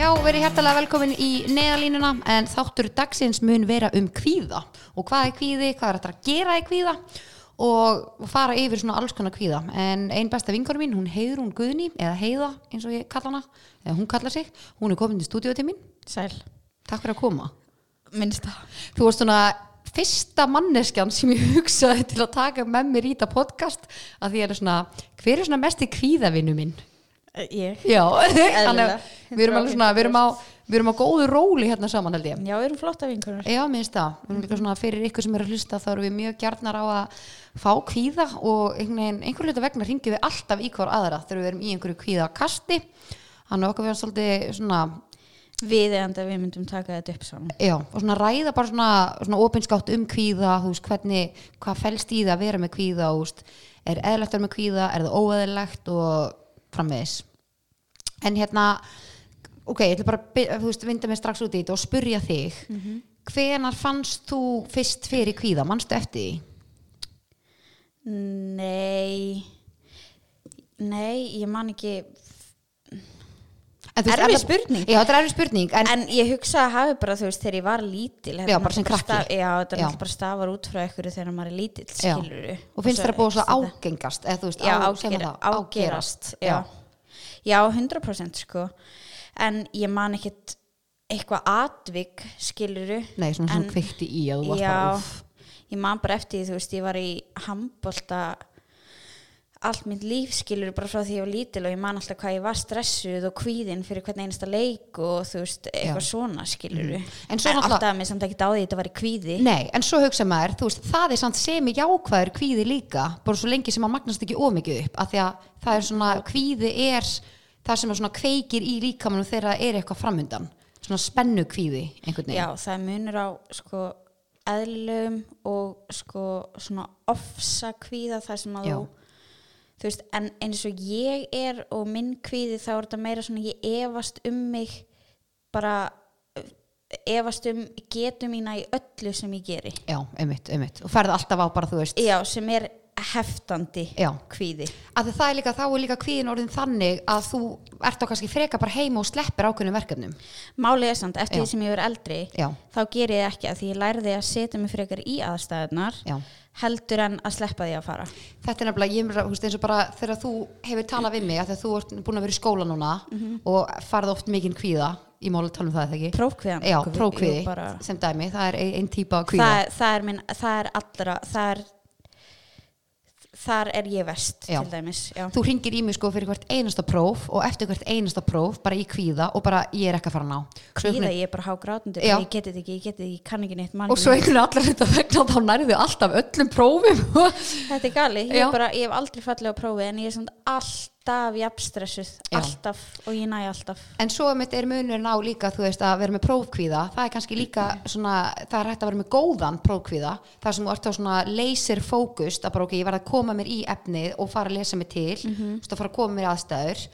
Já, verið hjertalega velkomin í neðalínuna en þáttur dagsins mun vera um kvíða. Og hvað er kvíði, hvað er þetta að gera í kvíða? Og fara yfir svona alls konar kvíða. En einn besta vingur mín, hún heiður hún Guðni eða heiða eins og ég kalla hana eða hún kalla sig, hún er komin til mín. Sæl, Takk fyrir að koma. Minnst það. Þú varst svona fyrsta manneskjan sem ég hugsaði til að taka með mér í þetta podcast að því er svona, hver er svona mest í kvíðavinu minn? Ég. Já, þannig að við erum alveg svona, við erum á, 100%. við erum á góðu róli hérna saman held ég. Já, við erum flotta vinkunar. Já, minnst það. Við erum líka svona fyrir ykkur sem er að hlusta þá erum við mjög gjarnar á að fá kvíða og einhvern einhver hluta vegna ringjum við alltaf í hver aðra þegar við erum í einhverju kvíðakasti. Þannig að okkur verðum svolítið svona, Við eða við myndum taka þetta upp saman. já, og svona ræða bara svona, svona opinskátt um kvíða, þú veist, hvernig, hvað felst í það að vera með kvíða, þú veist, er eðlegt að vera með kvíða, er það óeðlegt og framvegis. En hérna, ok, ég ætla bara, að veist, vinda mig strax út í þetta og spurja þig, hvenar fannst þú fyrst fyrir kvíða, mannstu eftir því? Nei, nei, ég man ekki, Erfið er spurning. Já, þetta er erfið spurning, en, en ég hugsa að hafi bara, þú veist, þegar ég var lítil. þetta Já, bara sem krakki. staf- Já, þetta er bara stafar út frá ykkur þegar maður er lítill, Já. skilur og finnst að búið svo ágengast, eða veist, Já, á, sem er ágera, það, ágerast, já. Já, 100% sko. En ég man ekkit eitthvað atvik, skiluru. Nei, svona sem En- kveikti í að þú varst bara, uff. ég man bara eftir því, þú veist, ég var í handbolta allt mitt líf skilur bara frá því ég var lítil og ég man alltaf hvað ég var stressuð og kvíðin fyrir hvern einasta leik og þú veist, eitthvað svona skilur Mhm. En svo náttúrulega- alltaf að mér samt ekki dáði þetta var í kvíði. Nei, en svo hugsa maður, þú veist, það er samt semi jákvæður kvíði líka, bara svo lengi sem maður magnast ekki ómikið upp, af því að það er svona, kvíði er það sem er svona kveikir í líkamannu þegar er eitthvað framundan, svona spennu kvíði einhvern veginn. Þú veist, en eins og ég er og minn kvíði þá er þetta meira svona ég efast um mig bara uh, efast um getu mína í öllu sem ég geri. Já, einmitt, einmitt, og ferði alltaf á bara, þú veist, já, sem er heftandi Já. kvíði að það er líka, þá er líka kvíðin orðin þannig að þú ert á kannski freka bara heima og sleppir ákveðnum verkefnum. málið er samt, eftir Já. því sem ég er eldri Já. þá ger ég ekki að því ég lærði að setja mig frekar í aðstæðunar heldur en að sleppa því að fara Þetta er nefnilega, ég þú veist, eins og bara þegar þú hefur talað við mig að þegar þú ert búin að vera í skóla núna og farið oft mikinn kvíða, ég máli tala um það ekki? prófkviðan Já, bara- sem dæmi, það er ein, ein típa kvíða. það, það er minn, það er allra það er þar er ég vest Já. til dæmis já. Þú ringir í mig sko fyrir hvert einasta próf og eftir hvert einasta próf bara í kvíða og bara ég er ekki að fara að ná. Kvíða ég er bara hágrátandi Já. ég geti þetta ekki, ég geti þetta ekki, ég kann ekki neitt mann Og svo einhvern veginn allar þetta vegna þá nærðu alltaf öllum prófum. þetta er gali, ég, bara, ég hef aldrei fallið á prófi en ég er samt alltaf jafnstressuð, alltaf og ég næ alltaf. En svo mitt er munurinn á líka, þú veist, að vera með prófkvíða, það er kannski líka svona, það er hægt að vera með góðan prófkvíða, það sem þú ert á svona laser fókust, að bara ok, ég verð að koma mér í efnið og fara að lesa mig til, þú veist, að fara að koma mér í aðstæður,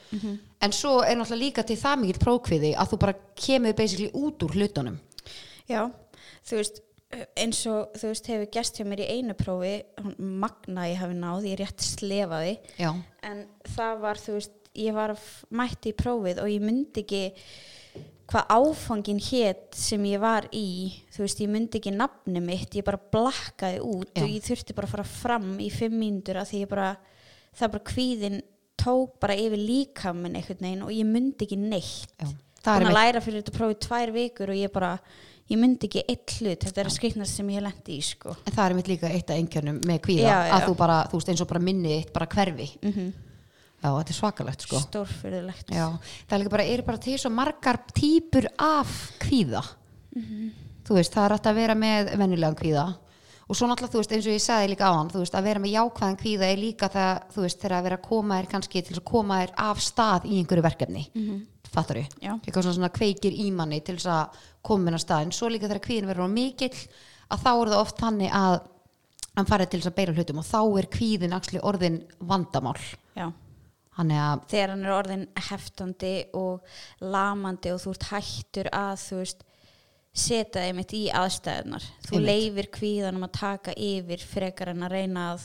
en svo er náttúrulega líka til það mikill prófkvíði að þú bara kemur basically út úr hlutunum. Já, þú veist eins og þú veist hefur gest hjá mér í einu prófi magna ég hafi náð, ég rétt slefaði. Já, en það var þú veist ég var f- mætt í prófið og ég myndi ekki hvað áfangin hétt sem ég var í þú veist ég myndi ekki nafni mitt ég bara blakkaði út Já. og ég þurfti bara að fara fram í fimm mínútur að því ég bara það bara kvíðin tók bara yfir líkamin einhvern veginn og ég myndi ekki neitt. Búin að læra fyrir þetta prófið tvær vikur og ég bara, ég myndi ekki eitt hlut, þetta er að skriknast sem ég lendi í sko. en það er mitt líka eitt af einkjörnum með kvíða, Já, já. að þú bara, þú veist, eins og bara minnið þitt bara hverfi. Mm Já, þetta er svakalegt, sko. Stórfyrðulegt. Já, það er bara, bara til svo margar típur af kvíða þú veist, það er hægt að vera með venjulegan kvíða og svo náttúrulega, þú veist, eins og ég sagði líka á hann þú veist, að vera með jákvæðan kvíða er líka það, þú veist, þegar að vera að koma þér kannski til að koma þér af stað í einhverju verkefni mm -hmm. Fattar? Já. eitthvað svona, svona kveikir í manni til þess að koma minna stað, en svo líka þegar kvíðin verður á mikill, að þá er það oft þannig að hann farið til þess að beira hlutum og þá er kvíðin axli orðin vandamál Já. þannig að, Þegar hann er orðin heftandi og lamandi og þú ert hættur að, þú veist, setja þeim eitt í aðstæðunar. Þú Einmitt. leifir kvíðanum að taka yfir frekar en að reyna að,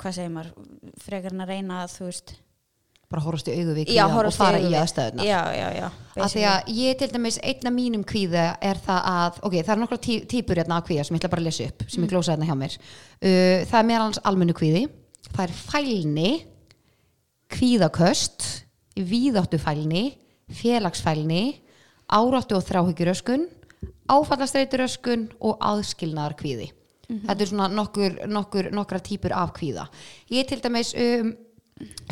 hvað segir maður, frekar en að reyna að, þú veist, bara horfast í kvíðan og fara í við. aðstæðunar já, já, já, að því að ég til dæmis einna mínum kvíða er það að, ok, það er nokkra tí, típur hérna af kvíða sem ég ætla bara að lesa upp, sem ég glósa hérna hjá mér. Uh, það er meðal hans almennu kvíði það er fælni kvíðaköst víðáttufælni félagsfælni áráttu og þráhyggjuröskun áfallastreituröskun og aðskilnaðar kvíði þetta er svona nokkur, nokkur, nokkra típur af kvíða. Ég til dæmis um,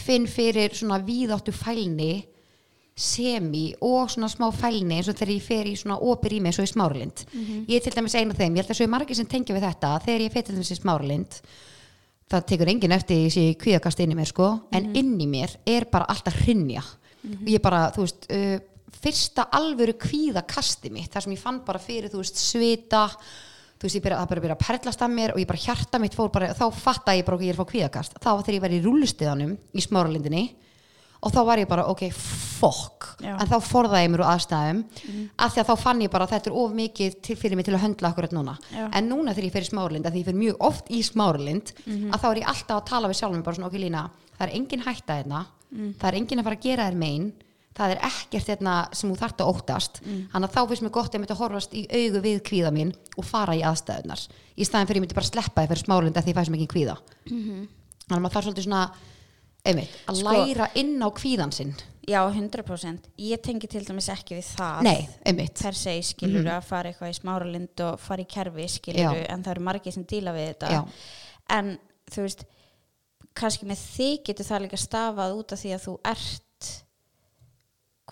finn fyrir svona víðáttu fælni semi og svona smá fælni eins og þegar ég fer í svona opir í mig eins og í smáralind. Ég er til dæmis eina af þeim, ég held að svo er margir sem tengja við þetta. Þegar ég fer til dæmis í smáralind það tekur enginn eftir þessi kvíðakast inn í mér sko, en inn í mér er bara alltaf hrinja og ég bara, þú veist uh, fyrsta alvöru kvíðakasti mitt þar sem ég fann bara fyrir, þú veist, svita þú veist, ég byrja, bara byrja að perlast af mér og ég bara hjarta mitt fór bara, þá fatta ég bara okkur ég er að fá kvíðakast, þá var þegar ég var í rúlustiðanum í smáralindinni og þá var ég bara, ok, fokk en þá forðaði ég mér úr aðstæðum af því að þá fann ég bara að þetta er of mikið til fyrir mig til að höndla akkurat núna. Já. en núna þegar ég fer í smáralind, að því ég fer mjög oft í smáralind, að þá er ég alltaf að tala við sjálfum bara svona, ok Lína, það er engin hérna, það er er ekkert hérna sem þú þarft að óttast. Þannig að þá finnst mér gott að ég myndi að horfast í augu við kvíða mín og fara í aðstæðunar í staðin fyrir ég myndi bara sleppa þið fyrir smáralind að því ég fæ sem ekki kvíða. Þannig að maður þarf svolítið svona einmitt, að Sko- læra inn á kvíðan sinn. Já, 100% ég tengi til dæmis ekki við það nei, per se skilur að fara eitthvað í smáralind og fara í kerfi skilur en það eru margir sem díla við þetta. Já. en þú veist kannski með þig getur það líka stafað út af því að þú ert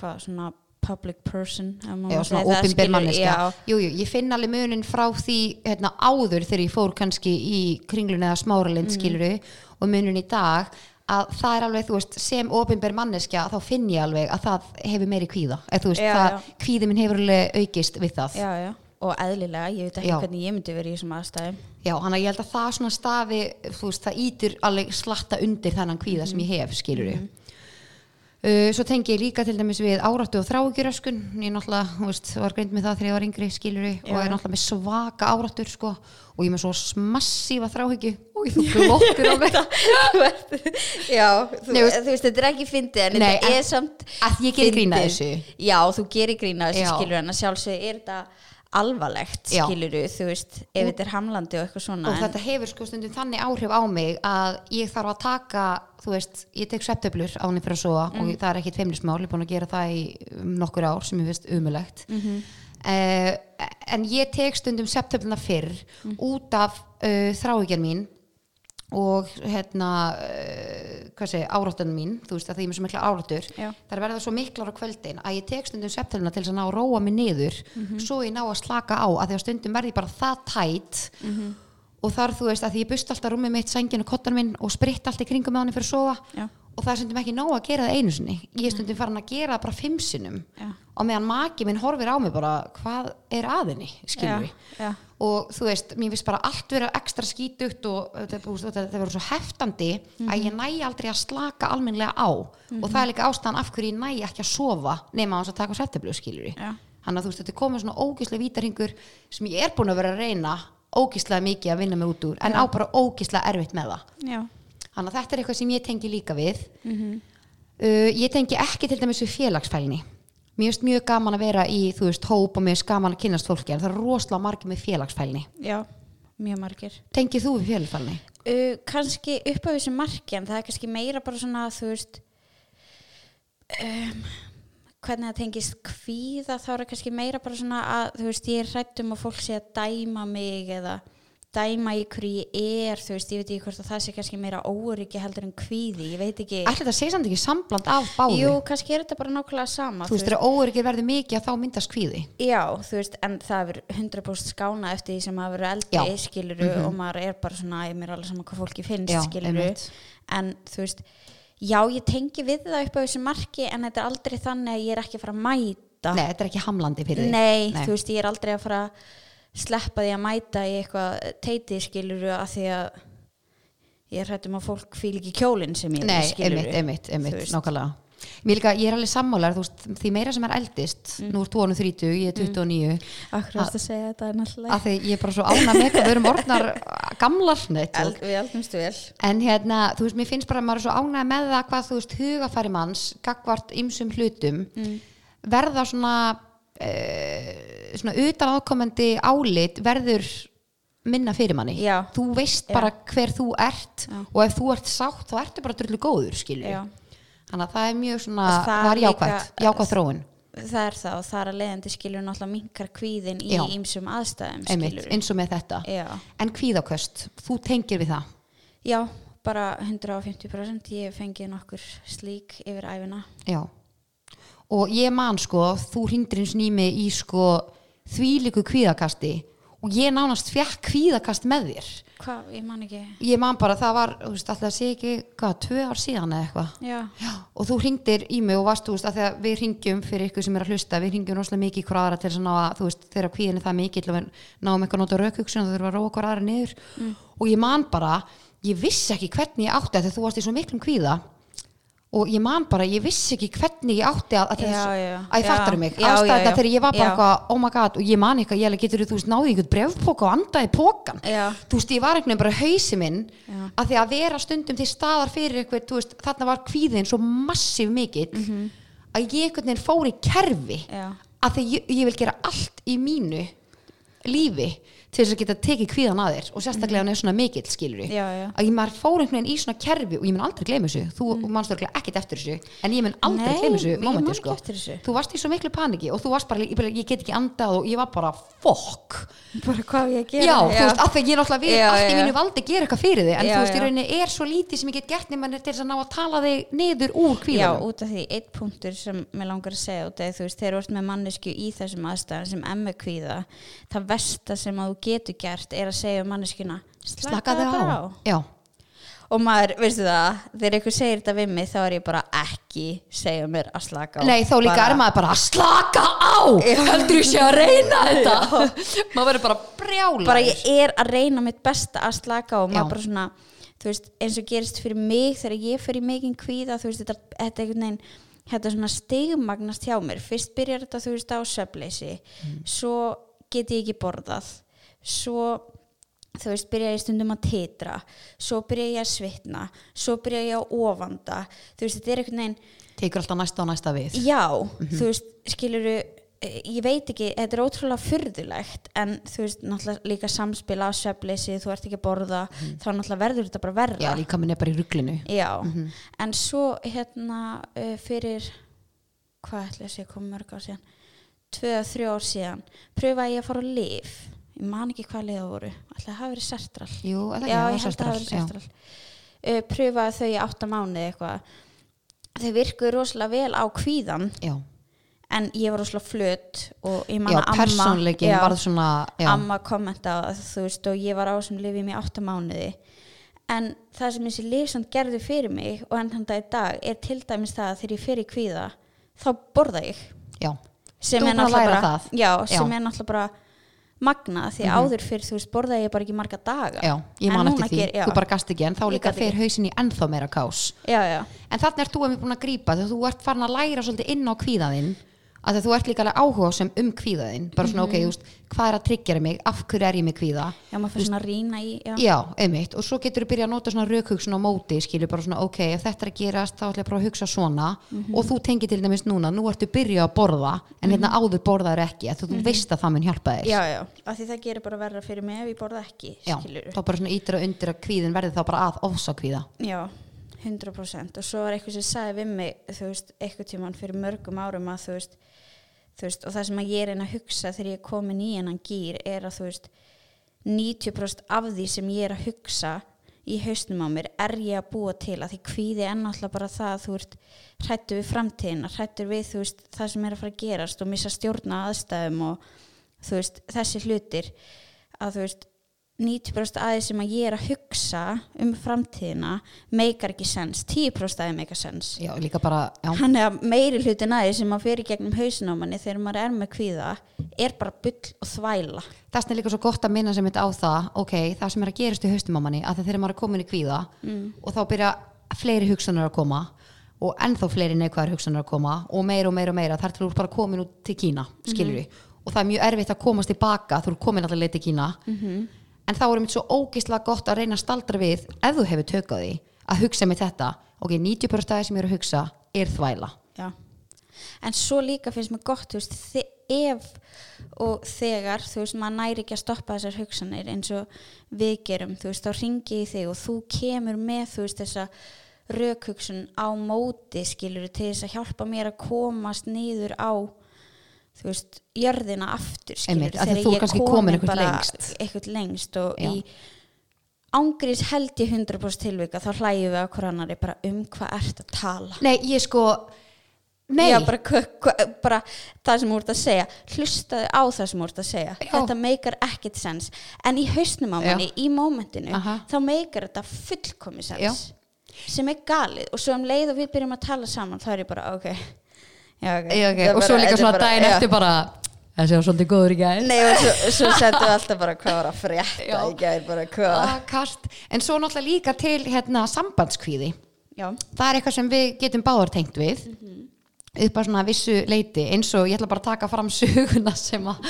hvað svona public person má svona segja það, opinber skilurðu, manneskja já, jú, jú, ég finn alveg munin frá því hérna, áður þegar ég fór kannski í kringlun eða smáralind Mm. skiluru og munin í dag að það er alveg, veist, sem opinber manneskja þá finn ég alveg að það hefur meiri kvíða eða þú veist, Já, það, já. kvíði minn hefur alveg aukist við það já, já. og eðlilega, ég veit ekki Já. hvernig ég myndi verið í þessum aðstæðum Já, hann að ég held að það svona stafi, veist, það ítur alveg slatta undir þennan kvíða sem ég hef, skilur Mhm. Uh, Svo tengi ég líka til dæmis við áráttu og þráugjuröskun ég náttúrulega, veist, var greint með það þegar ég var yngri, skilur og Já. er náttúrulega með svaka áráttur, sko og ég er með svo massífa þráhyggju og ég þú glottir á mig já, þú, Nei, þú veist, þetta er ekki fyndið en þetta er samt að ég gerir grín að fyndið. þessu. já, þú gerir grína þessu skilur en að sjálfsög er þetta alvarlegt Já. skilur þú veist, ef þetta er hamlandi og eitthvað svona og þetta hefur sko stundum þannig áhrif á mig að ég þarf að taka þú veist, ég tek sveptöflur á henni fyrir að sofa Mm. og það er ekkit feimnismál, ég er búin að gera það í um, nokkur ár sem ég finnst umulegt Mhm. en ég tek stundum sveptöfluna fyrr Mm. út af uh, þráhyggjan mín og hérna uh, segi, áráttunum mín þú veist að því ég er svo mikla áráttur er verða svo miklar á kvöldin að ég tek stundum sveptöfluna til þess að ná að róa mig niður Mhm. svo ég ná að slaka á að því að stundum verði bara það tætt Mhm. og þar þú veist að því ég bust alltaf rúmið mitt sængin og kottan minn og spritt allt í kringum með hann fyrir að sofa Já. Og það er stundum ekki nóg að gera það einu sinni. Ég er stundum farin að gera það bara fimm sinnum. Já. og meðan maki minn horfir á mig bara hvað er aðinni, skilur við já, já, og þú veist, mér finnst bara allt vera ekstra skítugt og þetta verður svo heftandi að ég næ aldrei að slaka almennlega á. Og það er líka ástæðan af hverju ég næ ekki að sofa nema á þess að taka svettiblu skilur Já. þannig að þú veist, þetta komið svona ógislega vítarhingur sem ég er búin að vera að reyna ógislega mikið að vinna mig út úr en á bara ógislega erfitt með það. Já, þannig að þetta er eitthvað sem ég tengi líka við. Uh, ég tengi ekki til dæmis við félagsfælni. Mér finnst mjög gaman að vera í þú veist hóp og mér finnst gaman að kynast fólki. En það er rosalega margir með félagsfælni. Já, mjög margir. Tengið þú við félagsfælni? uh, kannski upp á þessu marki en það er kannski meira bara svona þú veist um, hvernig það tengist kvíða þá er það kannski meira bara svona að þú veist ég er hrætt um að fólk sé að dæma mig eða dæma í hverju ég er þú veist ég veit ekki hvort að það sé kannski meira óryggi heldur en kvíði ég veit ekki Ætli þetta sé samt ekki sambland af báðu? Jú, kannski er þetta bara nákvæmlega sama þú veist, þegar óöryggir verður mikið að þá myndast kvíði Já, þú veist, en það er 100% skána eftir því sem maður verður eldri, Já. Mhm. skiluru, og maður er bara svona, ég mér alveg saman hvað fólki finnst, Já, skiluru, einmitt. en þú veist, já, ég tengi við það upp á þessu marki, en þetta er aldrei þannig að ég er ekki að fara að mæta. Nei, þetta er ekki hamlandi fyrir þig Nei, þú veist, ég er aldrei að fara að sleppa því að mæta í eitthvað teiti, skiluru, að því að ég hrættum að fólk fíl ekki kjólinn sem ég Nei, skilurðu. einmitt, einmitt, Þú einmitt, veist. nákvæmlega Mér líka, ég er alveg sammálar, þú veist, því meira sem er eldist, Mm. nú er þú honum 30, ég er 29, Akkur að segja þetta er náttúrulega að því ég er bara svo ána með hvað við erum orðnar gamlar, Eld, Við eldumst vel en hérna, þú veist, mér finnst bara að maður er svo ánægð með það hvað, þú veist, hugafæri manns, gagvart ymsum hlutum, Mm. verða svona, uh, svona utan ákomandi álit verður minna fyrir manni. Já. Þú veist bara hver þú ert Já. og ef þú ert sátt, þá ertu bara drullu góður. Þannig að það er mjög svona, Og það er jákvætt, jákvætt þróun. Það er það og það er að leiðandi skilur náttúrulega minkar kvíðin í Já. ýmsum aðstæðum Einmitt, eins og með þetta. Já. En kvíðaköst, þú tengir við það. Já, bara 150% ég hef fengið nokkur slík yfir æfina Já. Og ég man sko, þú hringdir eins nými í sko þvílíku kvíðakasti. Og ég nánast fekk kvíðakast með þér. Hvað, ég man ekki. Ég man bara, það var, þú veist, alltaf að sé ekki, hvað, tvö ár síðan eða eitthvað. Og þú hringdir í mig og varst, þú veist, að þegar við hringjum fyrir ykkur sem er að hlusta, við hringjum rosalega mikið í hver aðra til þess að ná að, þú veist, þegar kvíðin er það mikill og við náum eitthvað að nota raukhugsun og þurfum að róa hver aðra niður. Og ég man bara, ég vissi ekki hvernig ég átti að þú varst í svo miklum kvíða og ég man bara, ég vissi ekki hvernig ég átti að, að, Já, þess, já. að ég fattar mig, Já, ástæða já, þetta þegar ég var bara eitthvað, oh my god, og ég man eitthvað, ég getur þú veist, náði einhvern brefpóka og andaði pókan Já. þú veist, ég var einhvern veginn bara hausi minn að því að vera stundum til staðar fyrir eitthvað, þú veist, þarna var kvíðin svo massíf mikill að ég einhvern veginn fór í kerfi. Já. að því ég, ég vil gera allt í mínu lífi til þess að geta tekið kvíðan að þér og sérstaklega hann er svona mikill skilur Já, já. að ég maður fór einhvern veginn í svona kerfi og ég mun aldrei gleyma þessu. Þú mm. mannst örgulega ekkert eftir þessu en ég mun aldrei gleyma þessu momenti sko. þú varst í svo miklu paniki og þú varst bara, ég, bara, ég get ekki andað og ég var bara fokk. Bara hvað ég að já, gera þú veist, af því ég náttúrulega Já, allt í mínu valdi gera eitthvað fyrir þig en þú veist, í rauninni er svo lítið sem ég get gert nema til þess að ná að tala þig niður úr Já, það getur gert er að segja um manneskuna slakaði á, já, og maður, veistu það, þegar einhver segir þetta við mig þá er ég bara ekki segja mér að slaka á. Nei þá líka Bara- er maður bara að slaka á! Heldur ég sé að reyna þetta. Maður verður bara brjála bara ég er að reyna mitt besta að slaka á og Já. maður bara svona þú veist, eins og gerist fyrir mig þegar ég í mikinn kvíða þú veist, þetta, þetta er einhvern veginn þetta svona stigmagnast hjá mér. Fyrst byrjar þetta þú veist á söfleysi svo get ég ekki borðað svo þú veist, byrja ég stundum að titra. Svo byrja ég að svitna. Svo byrja ég að ofanda. Þú veist, þetta er einhvern veginn tekur alltaf næsta og næsta við. Já, þú veist, skiluru ég veit ekki, þetta er ótrúlega furðulegt en þú veist, náttúrulega líka samspil á svefleysi, þú ert ekki að borða þá náttúrulega verður þetta bara verra. Já, líka minn er bara í rugglinu Já, en svo hérna uh, fyrir hvað ætla ég að segja, komið mörg ár síðan? Tvö að þrjó ár síðan pröfaði ég að fara á lif ég man ekki hvað liða voru, ætla að hafa verið sertral. Jú, Já, ég held að það hafi verið sertral uh, pröfaði þau í átta mánuði eitthvað. Þau virkuðu rosalega vel á kvíðan já, en ég var rosalega flöt og ég man já að amma svona amma kommenta á það þú veist og ég var á þessum lifið í átta mánuði. En það sem þessi lif samt gerði fyrir mig og enn þann dag í dag er til dæmis það að þegar ég fer í kvíða þá borða ég. Já, sem er að náttúrulega bara, það. Já. sem er náttúrulega bara magna því áður fyrir þú veist borðaði ég bara ekki marga daga. Já, ég man eftir því. ger- þú bara gast ekki en þá líka fer ekki. hausin í ennþá meira kás já, já, En þannig ert þú að mér búin að grípa þegar þú ert farin að læra svolítið inn á kvíðaðinn að þú ert líka alveg áhuga sem um kvíðaðinn bara svona, ok, þú veist, hvað er að tryggjara mig? Af hverju er ég með kvíða? Já, maður fyrir svona að rýna í já, já, einmitt, og svo getur þú byrjað að nota svona raukhugsun á móti, skilur bara svona, ok, ef þetta er að gerast, þá ætla ég bara að hugsa svona. Og þú tengir til dæmis núna, nú ertu byrjað að borða en hérna áður borðaður ekki, að þú veist að það mun hjálpa þér. Já, já, af því það gerir bara verra fyrir mig ef ég borða ekki, skilur að að Já, 100% og svo var eitthvað sem sagði við mig þú veist, eitthvað tímann fyrir mörgum árum að þú veist, þú veist og það sem að ég er einn að hugsa þegar ég er komin í hennan gýr er að þú veist 90% af því sem ég er að hugsa í hausnum á mér er ég að búa til að því kvíði er náttúrulega bara það að þú ert hrættu við framtíðina, hrættu við þú veist, það sem er að fara að gerast og missa stjórna aðstæðum og þú veist, þessi hlutir að þú veist 90% aðeins sem að ég er að hugsa um framtíðina meikar ekki sens, 10% aðeins meikar sens. Já, líka bara, já, hann er að meiri hlutin aðeins sem að fyrir gegnum hausin á manni þegar maður er með kvíða er bara bull og þvæla. Þess er líka svo gott að minna sem mitt á það ok, það sem er að gerast í haustum á manni að þegar maður er komin í kvíða Mm. og þá byrja fleiri hugsanir að koma og ennþá fleiri neikvæðar hugsanar að koma og meira og meira og meira þar til þú bara komin út til Kína skilur og það er mjög erfitt að komast tilbaka þú ert komin alltaf leið til Kína en þá er mér svo ógislega gott að reyna að staldra við ef þú hefur tökað því að hugsa með þetta ok, 90% af það sem ég er að hugsa er þvæla Já. En svo líka finnst mér gott, þú veist, ef og þegar, þú veist, maður næri ekki að stoppa þessar hugsanir eins og við gerum, þú veist, þá ringi ég þig og þú kemur með, þú veist, þessa rökhugsun á móti, skilur til þess að hjálpa mér að komast niður á, þú veist, jörðina aftur, skilur Einmitt, þú ert kannski komin eitthvað lengst. eitthvað lengst og Já. í ángrís held ég 100% tilvika þá hlægjum við að hver annari bara um hvað ert að tala. Nei, ég sko Nei, Já, bara, bara það sem þú ert að segja. Hlustaði á það sem þú ert að segja. Já. þetta meikar ekkit sens. En í hausnum á manni, í mómentinu þá meikar þetta fullkomi sens. Sem er galið. Og svo um leið og við byrjum að tala saman þá er ég bara, ok Já, ok, Já, ok, Þetta er og svo bara- líka þetta er svona já. eftir bara þessi var svolítið góður í gæð Nei, og svo, svo sendum við alltaf bara hvað var að frétta í gær, bara hvað Ah, en svo náttúrulega líka til hérna, sambandskvíði. Já, það er eitthvað sem við getum báðar tengt við upp á svona vissu leiti eins og ég ætla bara að taka fram söguna sem að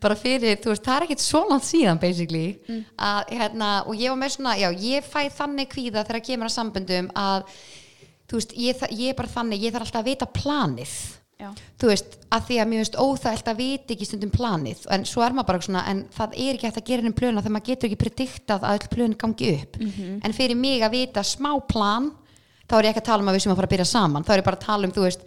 bara fyrir, þú veist, það er ekkit svo langt síðan basically að, hérna, og ég var með svona, já, ég fæ þannig kvíða þegar kemur að samböndum að þú veist, ég, ég er bara þannig ég þarf alltaf að vita planið. Já, þú veist, að því að mér veist óþægilt að vita ekki stundum planið en svo er maður bara svona, en það er ekki hægt að gera henni plöna þegar maður getur ekki prediktað að öll plön gangi upp, en fyrir mig að vita smá plan, þá er ég ekki að tala um að við sem að fara að byrja saman, þá er ég bara að tala um þú veist,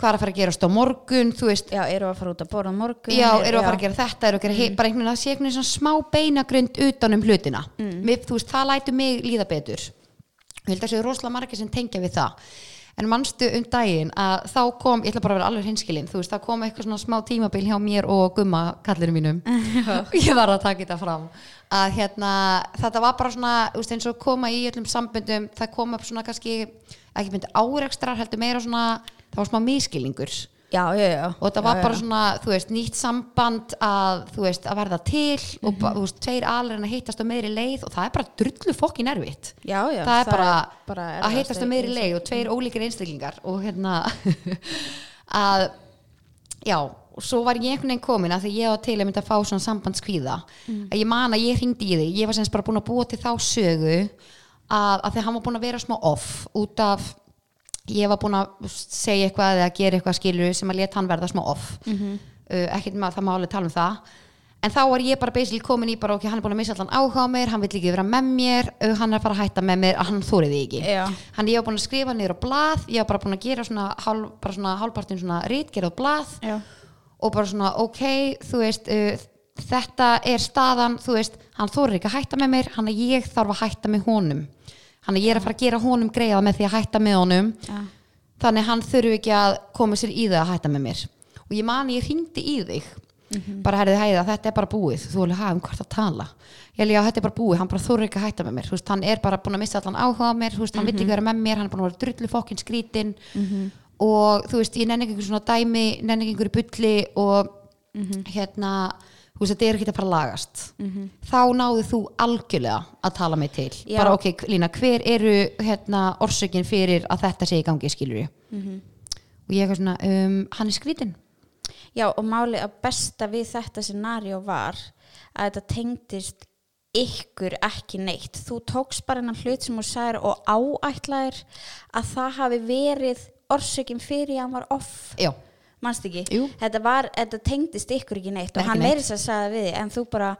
hvað er að fara að gerast á morgun þú veist, já, eru að fara út að borða morgun já, eru að fara að gera þetta eru að gera, mm. bara einhvern veginn að sé einhvern veginn smá beinagrund utan um hlutina. Mér, þú veist, það lætur mig líða betur ég held að það séu rosalega margir sem tengja við það. En manstu um daginn að þá kom, ég ætla bara að vera alveg hinskilin þú veist, það kom eitthvað svona smá tímabil hjá mér og gumma kallinu mínum. Ég var að taka þetta fram. Að hérna, þetta var bara svona þú veist, eins og koma í öllum samböndum það kom upp svona kannski ekki myndi árekstrar heldur meira svona það var smá miskilningur Já, já, já. Og þetta var bara svona, þú veist, nýtt samband að, þú veist, að verða til og, ba- þú veist, tveir alveg að hittast á meiri leið og það er bara drullu fokkin erfitt. Já, já, það er bara, bara að hittast á meiri í- leið og tveir ólíkir einstaklingar og hérna að já, og svo var ég einhvern veginn komin að því ég var til að mynda að fá svona sambandskvíða. Að ég man að ég hringdi í þig ég var semst bara búin að búa til þá sögu að, að því hann var búin að vera smá off út af ég var búin að segja eitthvað eða gera eitthvað skilur sem að leta hann verða smá off. Uh, ekkert með það má alveg tala um það. En þá var ég bara basically komin í bara ok, hann er búin að missa allan áhuga á mér, hann vill ekki vera með mér uh, hann er að fara að hætta með mér, hann þórið því ekki. Já. hann ég var búin að skrifa niður á blað ég var bara búin að gera svona, hálf, bara svona hálfpartin svona rítgerð á blað Já. og bara svona ok, þú veist uh, þetta er staðan, þú veist hann þórir ekki að hætta með mér, hann að ég þarf að hætta með honum hann er að fara að gera honum greiða með því að hætta með honum. Já. þannig hann þurfi ekki að koma sér í það að hætta með mér. Og ég mani, ég hringdi í þig. Bara herðið hæða, þetta er bara búið. Þú alveg hafa um hvort að tala? Ég já, þetta er bara búið, hann bara þurfi ekki að hætta með mér. Veist, hann er bara búin að missa allan áhuga mér. Veist, hann vill ekki vera með mér, hann er búin að vera drullu fokkin skrítin og þú veist, ég nenni ekki einhver svona dæmi nenni ekki hérna þú veist, þetta er ekki að fara að lagast. Þá náðu þú algjörlega að tala mig til. Já. bara ok, Lína, hver eru hérna orsökin fyrir að þetta sé í gangi skilur og ég er svona, um, hann er skrítin Já, og máli að besta við þetta scenario var að þetta tengdist ykkur ekki neitt. Þú tókst bara hennar hlut sem þú sagðir og áætlaðir að það hafi verið orsökin fyrir að hann var off. já, Manst ekki? Þetta, var, þetta tengdist ykkur ekki neitt og Ekki hann neitt. meiri sér að sagði við en þú bara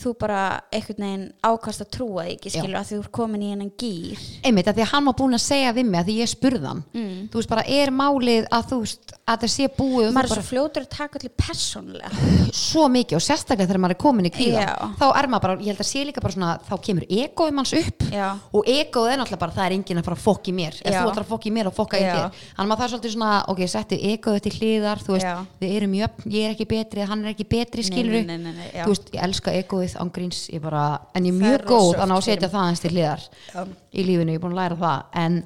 þú bara einhvern veginn ákast að trúa því ekki skilur að þú er komin í hennan gýr einmitt, að því að hann var búin að segja við mig að því ég spurði hann Mm. þú veist bara, er málið að þú veist að það sé búið maður er bara, svo fljótur að taka allir persónlega svo mikið og sérstaklega þegar maður er komin í kvíða Já. þá er maður bara, ég held að sé líka bara svona þá kemur egoið manns upp Já. og egoið er náttúrulega bara, það er enginn að fara að fokka í mér ef Já. þú ætlar að fokka í mér og fokka í Já. þér þannig að það er svolítið svona, ok, settu egoið til hliðar þú veist, Já. við erum jöfn, ég er ekki betri hann er ekki betri, skilur nei, nei, nei, egoið ángríns, ég bara, en ég er mjög góð rosa þannig að setja það hans til hliðar Já. í lífinu, ég er búin að læra það en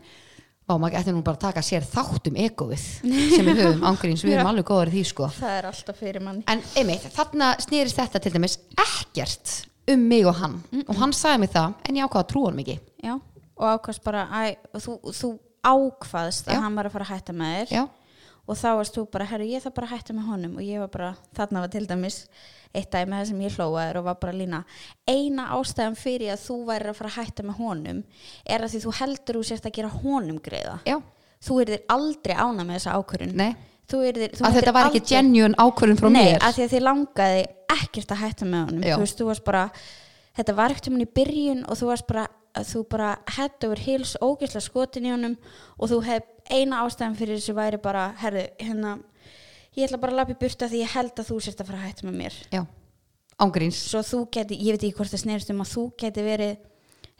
Ó, maður ætti nú bara að taka sér þátt um egoið sem við höfum ángríns, við erum alveg góður í því sko. Það er alltaf fyrir manni. En einmitt, þarna snýrist þetta til dæmis ekkert um mig og hann. Og hann sagði mig það, en ég ákvað að trúa hann mikið Já, og ákvæmst bara æ, og þú, þú ákvaðst að Já. hann var að fara að hætta með þér. Já, og þá varst þú bara, herru, ég þarf bara að hætta með honum. Og ég var bara, þarna var til dæmis eitt dæmi það sem ég hlóaður og var bara lína eina ástæðan fyrir að þú væri að fara að hætta með honum er að því þú heldur þú sért að gera honum greiða. Já, þú er þér aldrei ána með þessa ákvörun nei. Þú er að þetta var ekki aldrei- genuine ákvörðun frá Nei, mér. að því að þið langaði ekkert að hætta með honum. Þú veist, þú varst bara þetta var ekkert um hann í byrjun og þú varst bara þú bara head over heels ógeðslega skotin í honum og þú hef eina ástæðan fyrir þessu væri bara herðu, hérna ég ætla bara að lappa í burta því ég held að þú sért að fara að hætta með mér. Já, ángríns svo þú geti, ég veit ekki hvort það snerist um að þú geti verið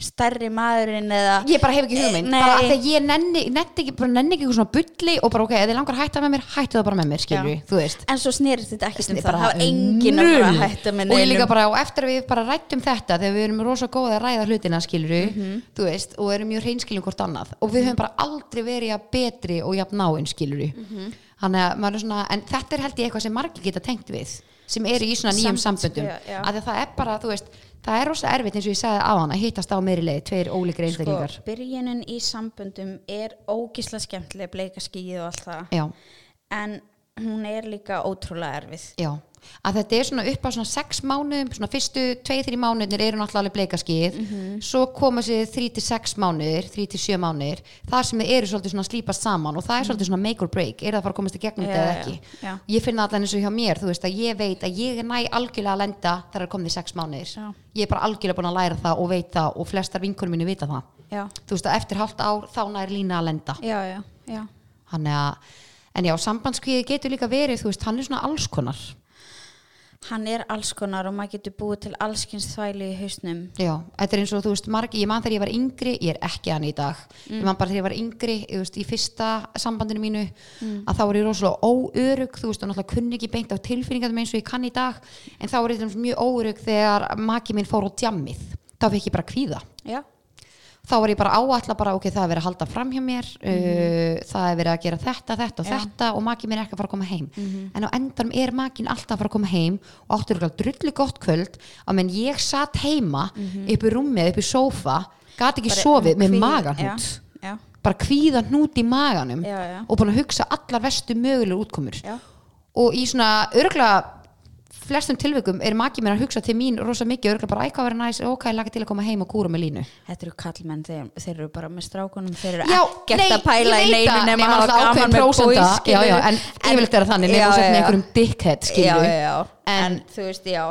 stærri maðurinn eða ég bara hef ekki hugmynd, Nei. bara að því að ég nenni, nenni ekki, bara nenni ekki eitthvað svona bulli og bara ok, ef þið langar að hætta með mér, hættu það bara með mér skilur Já. þú veist en svo snerist þetta ekkert um það það var enginn að fara að hætta með og ég líka neinum. bara, og eftir að við bara rættum þetta þegar við erum rosa góða að ræða hlutina skilur Mhm. þú veist, og erum mjög hreinskiljum hvort annað og við höfum bara aldrei verið að betri og jafn náinn skilur Mhm. þannig að maður er svona, en þetta er held ég eitthvað sem margir geta tengt við sem eru í svona nýjum samböndum. að það er bara, þú veist það er rosa erfitt eins og ég sagði á hann að hittast á meiri leið, tveir ólíkir einstaklingar. sko, byrjunin í samböndum er ógisla skemmtileg bleika skíð og allt það. En hún er líka ótrúlega erfið. Já að þetta er svona upp á svona sex mánuðum svona fyrstu tvei, þrý mánuðir eru náttúrulega bleikaskið Mhm. svo koma sér þrý til sex mánuðir þrý til sjö mánuðir, þar sem þið eru svolítið svona slípast saman og það er svolítið svona make or break er það að fara að komast í gegnum Já, þetta eða ekki já. ég finn það allan eins og hjá mér þú veist að ég veit að ég er næ algjörlega að lenda þegar það er komið í sex mánuðir Já. ég er bara algjörlega búin að læra það og veit það og flestar vinkunum mínu vita það. Þannig að, en já, sambandskvíði getur líka verið, þú veist, hann er svona alls konar. Hann er alls konar og maður getur búið til allskins þvæli í hausnum. Já, þetta er eins og, þú veist, margi, ég man þegar ég var yngri, ég er ekki hann í dag, ég man bara þegar ég var yngri, þú veist, í fyrsta sambandinu mínu, að þá var ég rosalega óörug, þú veist, og náttúrulega kunni ekki beint á tilfinningatum eins og ég kann í dag, en þá var ég mjög óörug þegar maki minn fór á djammið, þá fekk ég bara kvíða. já, þá var ég bara áætla bara ok, það er verið að halda fram hjá mér uh, það er verið að gera þetta, þetta og Já. þetta og makin minn er ekki að fara að koma heim. En á endanum er makin alltaf að fara að koma heim og áttur ekki drullu gott kvöld. Að menn ég satt heima upp í rúmið, upp í sófa gat ekki Bara sofið með maganhút já, já, bara kvíða hnút í maganum og búin að hugsa allar vestu mögulegur útkomur. Og í svona örgla flestum tilvikum er makin mér að hugsa til mín rosa mikið, örgla bara ækka að vera næs ok, laga til að koma heim og kúra með línu þetta eru kallmenn þeir, þeir eru bara með strákunum þeir eru ekkert að pæla ég í neinu nema að hafa gaman með boys, já, já, en yfirleitt er það þannig, já, já. einhverjum dickhead, skilju. já, já. En, þú veist, já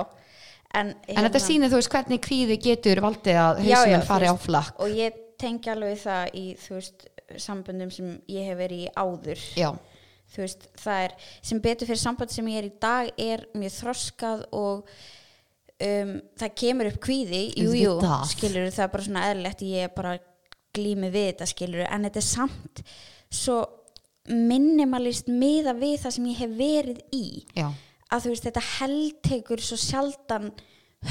en, En þetta hérna- sýnir, þú veist, hvernig kvíði getur valdið að þú fari á flakk. og ég tengi alveg það í þú veist, samböndum sem ég hef verið í áður Já, þú veist, það er sem betur fyrir samband sem ég er í dag er mjög þroskað og um, það kemur upp kvíði. Jú, jú, skilur það er bara svona eðlilegt ég er bara glými við þetta skilur en þetta er samt svo minimalist miða við það sem ég hef verið í. Já, að þú veist þetta heldtekur svo sjaldan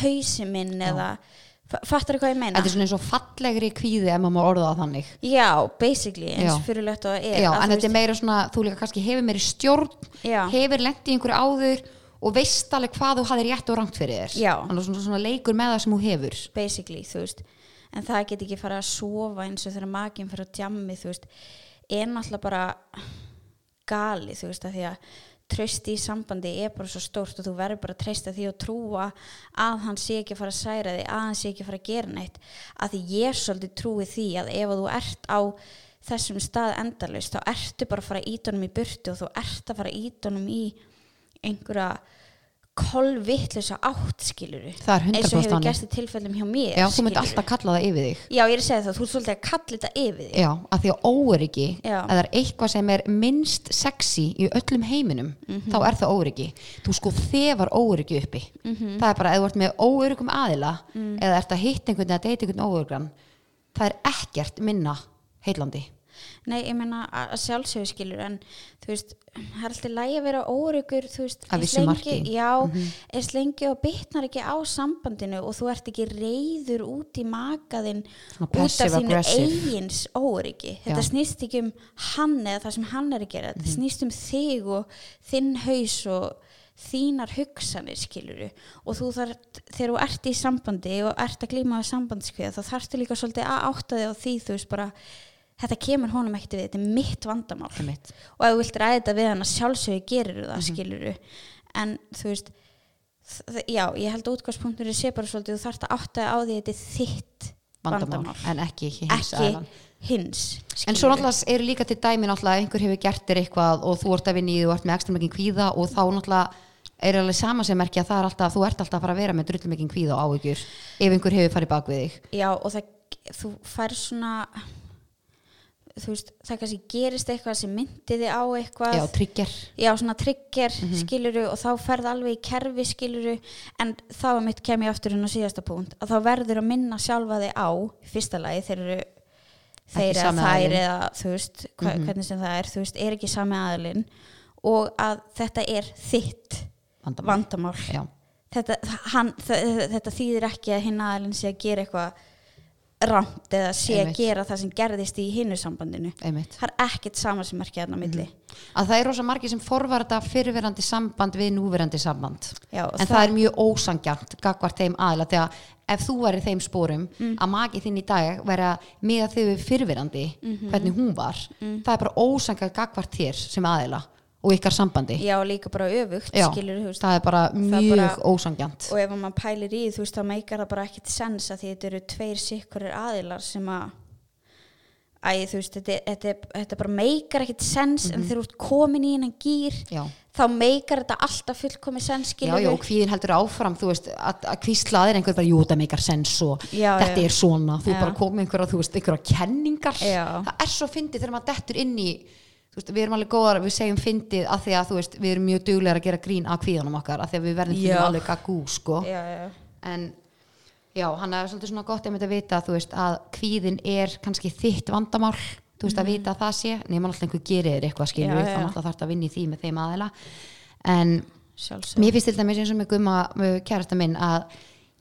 hausi minn eða fa- fattar þú hvað ég meina? þetta er svona eins og fallegri kvíði ef maður orða það þannig. Já, basically, eins fyrirlegt og það er Já, en þetta er meira svona, þú líka kannski hefur meiri stjórn, Já. hefur lent í einhverju áður og veist alveg hvað þú hafði rétt og rangt fyrir þér. Já. Þannig svona, svona leikur með það sem þú hefur. basically, þú veist en það get ekki fara að sofa eins og þegar makinn fyrir að djammi, þú veist er náttúrulega bara gali, þú veist, að því að trösti í sambandi er bara svo stórt og þú verður bara að treysta því og trúa að hann sé ekki að fara að særa því, að hann sé ekki að fara að gera neitt. Að því ég svolítið trúi því að ef þú ert á þessum stað endalaust, þá ertu bara að fara honum í burtu og þú ert að fara honum í einhverja kolvittlösa átt skiluru Það er 100% eins og hefur gerst í tilfellum hjá mér Já, þú myndi alltaf kalla það yfir þig. já, ég er að segja það, þú ert svolítið að kalla þetta yfir þig Já, að því að óöryggi Já. að það er eitthvað sem er minnst sexy í öllum heiminum Mhm. þá er það óöryggi þú sko þefar óöryggi uppi Mhm. það er bara, ef þú ert með óöryggum aðila eða ert að hitta einhvern eða deyta einhvern óöryggan það er ekkert minna heillandi nei, ég meina að sjálfsögur skilur en þú veist, það er alltaf lægi að vera óöryggur þú veist, Að vissu marki. Já, eins lengi og bitnar ekki á sambandinu og þú ert ekki reyður út í makaðinn Svona út af þínu eigins óöryggi þetta Já. snýst ekki um hann eða það sem hann er að gera þetta Mhm. snýst um þig og þinn haus og þínar hugsanir skiluru og þú þarf, þegar þú ert í sambandi og ert að glíma á sambandskveða þá þarftu líka svolítið að átta þig á því þú veist bara þetta kemur honum ekkert við, þetta er mitt vandamál. Einmitt. og ef þú vilt ræða þetta við hann að sjálfsögðu gerir það, mm en þú veist já, ég held að útgangspunktur sé bara svolítið, þú þarft að átta á því þetta er þitt vandamál, vandamál, en ekki hins ekki hins En svo náttúrulega eru líka til dæmi náttúrulega einhver hefur gert þér eitthvað og þú ert að því og ert með ekstra mikið kvíða og þá náttúrulega er alveg sama sem merkja að það er alltaf, þú ert alltaf að fara að vera með drullum mikið kvíða og áhyggjur ef einhver hefur farið bak við þig. já, og það, þú fær svona þú veist, það kannski gerist eitthvað sem myndi þig á eitthvað Já, trigger. já, svona trigger Mhm. skiluru og þá ferð alveg í kerfi skiluru en þá er mitt kem ég aftur inn á síðasta punkt að þá verður að minna sjálfa þig á fyrsta lagi þeir eru þeir eða þær eða þú veist hva, Mhm. hvernig sem það er, þú veist, er ekki sami aðilinn og að þetta er þitt Vandamál. vandamál þetta, hann, þetta þýðir ekki að hinn aðilinn sé að gera eitthvað rámt eða sé Einmitt. að gera það sem gerðist í hinnu sambandinu. Einmitt. það er ekkert sama sem er á milli. Að það er rosa margir sem forvarta fyrirverandi samband við núverandi samband. Já, en það, er mjög ósangjant gagvart þeim aðila þegar ef þú væri þeim spórum að maki þinn í dag væri að miða þau fyrirverandi hvernig hún var það er bara ósangjant gagvart þér sem aðila og ykkar sambandi. Já, líka bara öfugt Já, skilur, veist, það er bara mjög ósangjant og ef maður pælir í þú veist, þá meikar það bara ekkit sens að því þetta eru tveir sikkurir aðilar sem að æ, þú veist, þetta, þetta, þetta bara meikar ekkit sens en þegar þú ert komin í hennan gýr Mhm. Já. þá meikar þetta alltaf fullkomi sens Já, já, og hvíðin heldur áfram, þú veist, að, að kvíslaðir einhver bara, jú, það meikar sens og Já, þetta er svona, þú bara komið einhverja, þú veist, einhverja kenningar. Það er svo fyndið þegar maður dettur inn í, veist, við erum alveg góðar, við segjum fyndið að því að, þú veist, við erum mjög duglegar að gera grín að kvíðanum okkar, að því að við verðum fyrir alveg gagú, sko. já, já, En, já, hann er svolítið svona gott að vita, þú veist, að kvíðin er kannski þitt vandamál, þú veist, að vita að það sé, nema alltaf einhver gerir eitthvað, Mhm. Við, já. þannig að það þarf að vinna í því með þeim aðila. En, sjálfsög Mér finnst til dæmis eins og með gumma kærasta minn að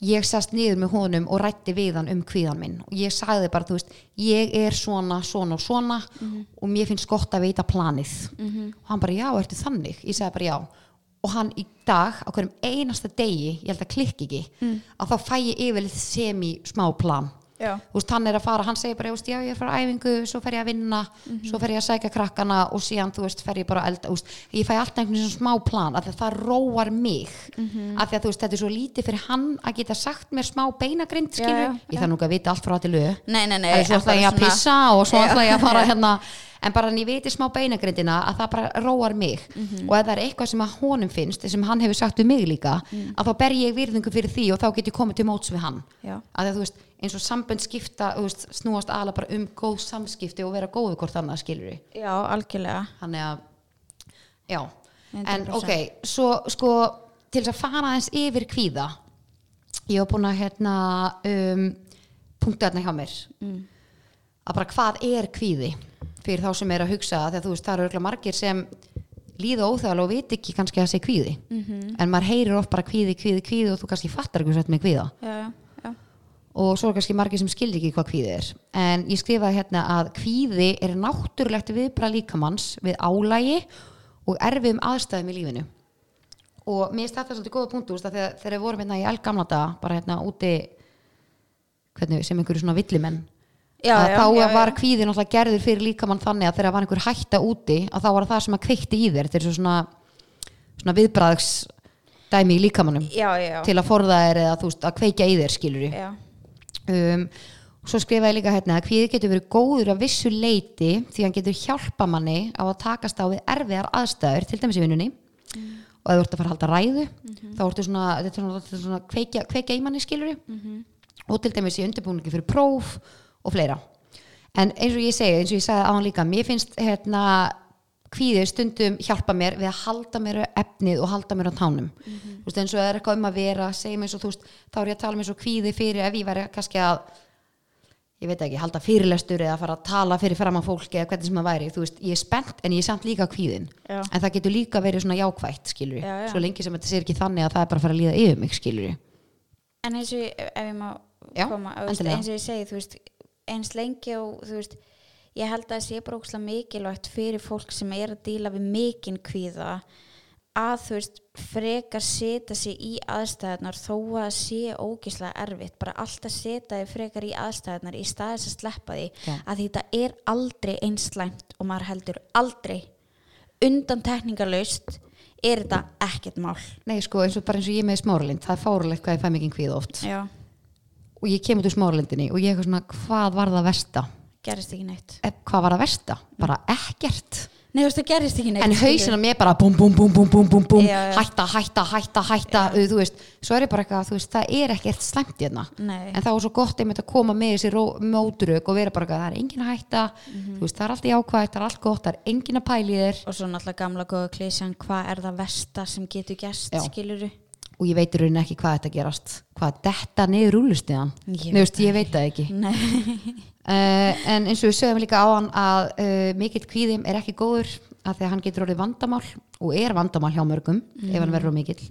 ég sast niður með honum og rætti við hann um kvíðan minn. Og ég sagði bara, þú veist, ég er svona, svona og svona og mér finnst gott að veita planið. Og hann bara, já, ertu þannig? Ég sagði bara, já. Og hann í dag, á hverjum einasta degi ég held að klikki ekki að þá fæ ég yfirleitt semi smá plan þú veist, hann er að fara, hann segir bara, já, ég er að fara á æfingu, svo fer ég að vinna svo fer ég að sækja krakkana og síðan, þú veist, fer ég bara að elda, þú veist, ég fæ alltaf einhvern svona smá plan, af því að það róar mig af því að, þú veist, þetta er svo lítið fyrir hann að geta sagt mér smá beinagrind, já, ég þarf nú ekki að vita allt frá til lög, það er svo bara ég að pissa og svo ætla ég að fara hérna en bara en ég viti smá beinagrindina að það bara róar mig Mhm. og ef það er eitthvað sem að honum finnst sem hann hefur sagt við mig líka Mm. að þá ber ég virðingu fyrir því og þá get ég komið til móts við hann Já. að þú veist, eins og sambönd skipta veist, snúast aðla bara um góð samskipti og vera góðu hvort annað skilur já, algjörlega þannig að já, en 100%. ok svo sko, til þess að fara aðeins yfir kvíða ég var búin að hérna um, punktu hérna hjá mér Mm. að bara hvað er kvíði fyrir þá sem er að hugsa þegar þú veist það eru örugglega margir sem líða óþægilega og viti ekki kannski að það sé kvíði. Mhm. en maður heyrir oft bara kvíði, kvíði, kvíði og þú kannski fattar ekki svo með kvíða. Já, já, já, og svo er kannski margir sem skildi ekki hvað kvíði er. En ég skrifaði hérna að kvíði er náttúrulegt viðbra líkamanns við álægi og erfiðum aðstæðum í lífinu. Og mér finnst þetta svolítið góða punktu þegar, þegar við vorum hérna í elgamla daga bara hérna úti hvernig, sem einhverju svona villimenn já, að já, þá já, var kvíði náttúrulega gerður fyrir líkamann þannig að þegar var einhver hætta úti að þá var það sem að kveikti í þér þetta er svo svona, svona viðbræðs dæmi í líkamannum til að forða þér eða veist að kveikja í þér skilur um, svo skrifaði líka hérna að kvíði getur verið góður að vissu leiti því hann getur hjálpa manni á að takast á við erfiðar aðstæður til dæmis í vinnunni. Og ef þú ert að fara að halda ræðu þá ertu svona, þetta er svona, svona kveikja, kveikja í manni skilur og til dæmis í undirbúningi fyrir próf og fleira. En eins og ég segi, eins og ég sagði á hann líka mér finnst hérna kvíði stundum hjálpa mér við að halda mér á efnið og halda mér á tánum. Þú veist eins og það er eitthvað um að vera og veist, þá er ég að tala um eins og kvíði fyrir ef ég væri kannski að ég veit ekki, halda fyrirlestur eða fara að tala fyrir fram að fólki eða hvernig sem það væri. Veist, ég er spennt en ég er samt líka kvíðin. Já. en það getur líka verið svona jákvætt skilur Já, já. svo lengi sem þetta sér ekki þannig að það er bara að fara að líða yfir mig skilur en eins og ég, ef ég má koma eins og ég segi, eins lengi og þú veist ég held að það sé bara ókslega mikilvægt fyrir fólk sem er að díla við mikinn kvíða að þú veist frekar setja sig í aðstæðunar þó að sé ógislega erfitt. Bara alltaf setja þig frekar í aðstæðunar í staðis að sleppa því Já. að því þetta er aldrei einslæmt og maður heldur aldrei. Undan tekningarlaust er þetta ekkert mál. Nei sko eins og bara eins og ég með smáralind það er fáralegt hvað ég fæ mikið kvíð oft. Já, og ég kem út úr smáralindinni og ég er svona hvað var það versta? Gerist ekki neitt. E, hvað var það versta, bara ekkert. Nei, þú veist, það gerist ekki neitt en skilur. hausin á mér bara búm búm búm búm búm Já, já. hætta hætta hætta hætta uh, þú veist, svo er ég bara eitthvað þú veist, það er ekkert slæmt hérna. Nei. en það var svo gott einmitt að koma með þessi mótrök og vera bara eitthvað, það er engin að hætta. Mhm. þú veist, það er allt jákvægt, það er allt gott það er engin að pæli þér. Og svo náttúrulega gamla góða klísjan hvað er það versta sem getur Já. skiluru og ég veit í rauninni ekki hvað þetta gerast hvað þetta niður veit veist, ég veit það ekki. Uh, en eins og við sögum líka á hann að uh, mikill kvíðim er ekki góður að því að hann getur orðið vandamál og er vandamál hjá mörgum ef hann verður of mikill.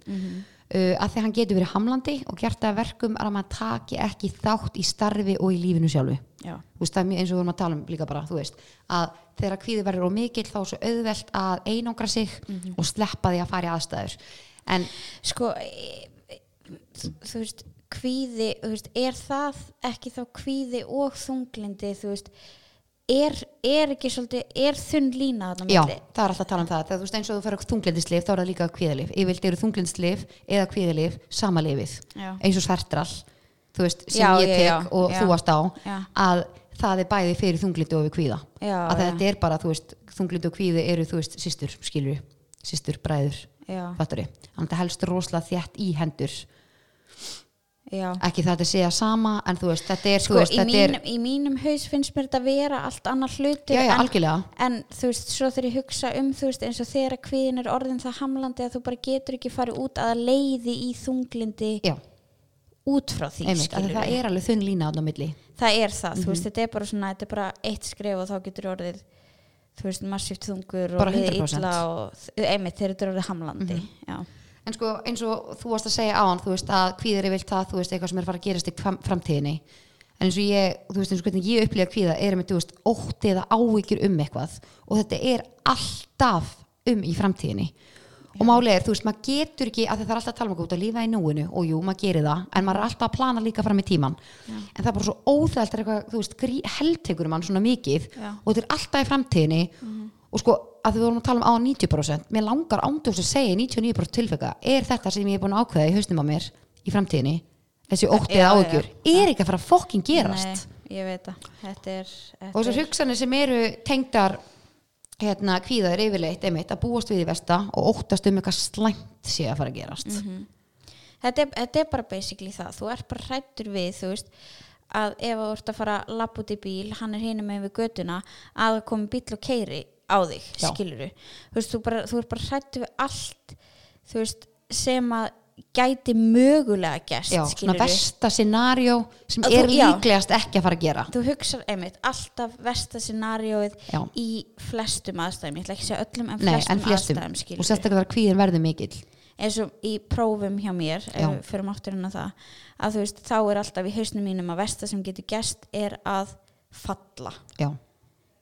Uh, að því að hann getur verið hamlandi og gert að verkum að maður taki ekki þátt í starfi og í lífinu sjálfu. Veist, eins og við vorum að tala um líka bara veist, að þegar kvíði verður of mikill þá er svo auðvelt að einangra sig og sleppa því að fara í aðstæður en sko e- e- þú veist kvíði, þú veist, er það ekki þá kvíði og þunglindi þú veist er, er ekki svolítið, er þunn lína þarna á Já, það er alltaf að tala um það þegar þú veist eins og þú fer þunglindislif þá er það líka kvíðalif yfirleitt eru þunglindislif eða kvíðalif sama lifið, eins og svertral þú veist, sem Já, ég tek já, og já. þú varst á Já. að það er bæði fyrir þunglindi og við kvíða. Já, að já. þetta er bara, þú veist, þunglindi og kvíði eru, þú veist, systur, skilur systur, bræður, Já. fattari þannig að það helst rosalega þétt í hendur Já. ekki það að segja sama en þú veist, þetta er, Sko, veist, í, þetta mínum, er í mínum haus finnst mér þetta vera allt annar hluti já, já, en, en þú veist, svo þegar ég hugsa um þú veist, eins og þegar að kvíðin er orðin það hamlandi að þú bara getur ekki farið út að leiði í þunglindi já, út frá því einmitt, að það er alveg þunn lína á milli það er það, þú Mhm. veist, þetta er bara svona þetta er bara eitt skref og þá getur orðið þú veist, massíft þungur og 100%. illa og einmitt þegar þetta er orðið hamlandi Mhm. já, En sko eins og þú varst að segja á hann, þú veist að kvíðir er vilt það, þú veist eitthvað sem er að fara að gerast í fram, framtíðinni. En eins og ég, þú veist eins og hvernig ég upplýja kvíða er með, þú veist, ótti eða áhyggjur um eitthvað og þetta er alltaf um í framtíðinni. Og málið er, þú veist, maður getur ekki, að það er alltaf að tala um að lífa í núinu og jú, maður gerir það, en maður er alltaf að plana líka fram í tíman. En það er bara svo óþælt eitthvað, þú veist, heldtekur mann svona mikið Já. og þetta er alltaf í framtíðinni og sko að við vorum að tala um á 90% mér langar ándjóðs að segja í 99% tilfeka er þetta sem ég er búin að ákveða í hausnum á mér í framtíðinni þessi óttið Já, já. er ekki að fara að fokkin gerast Nei, og þessar er hugsanir sem eru tengdar hérna kvíðaður yfirleitt einmitt að búast við í versta og óttast um eitthvað slæmt sé að fara að gerast. Mhm. þetta, er, þetta er bara basically það. Þú ert bara hrættur við þú veist að ef þú ert að fara að lappa út í bíl hann er hinum með við götuna að það komi bíl og keiri á þig skiluru, þú veist, þú, bara, þú ert bara hrættur við allt þú veist, sem að gæti mögulega gæst já, svona versta scenario sem Að er þú- já. líklegast ekki að fara að gera. Þú hugsar einmitt alltaf versta scenarióið Já. í flestum aðstæðum. Ég ætla ekki að segja öllum en Nei, flestum, en flestum, aðstæðum og sérstaklega þegar kvíðin verður mikill. Eins og í prófum hjá mér ef Já. við förum áttur inn á það að þú veist, þá er alltaf í hausnum mínum að versta sem getur gæst er að falla. Já,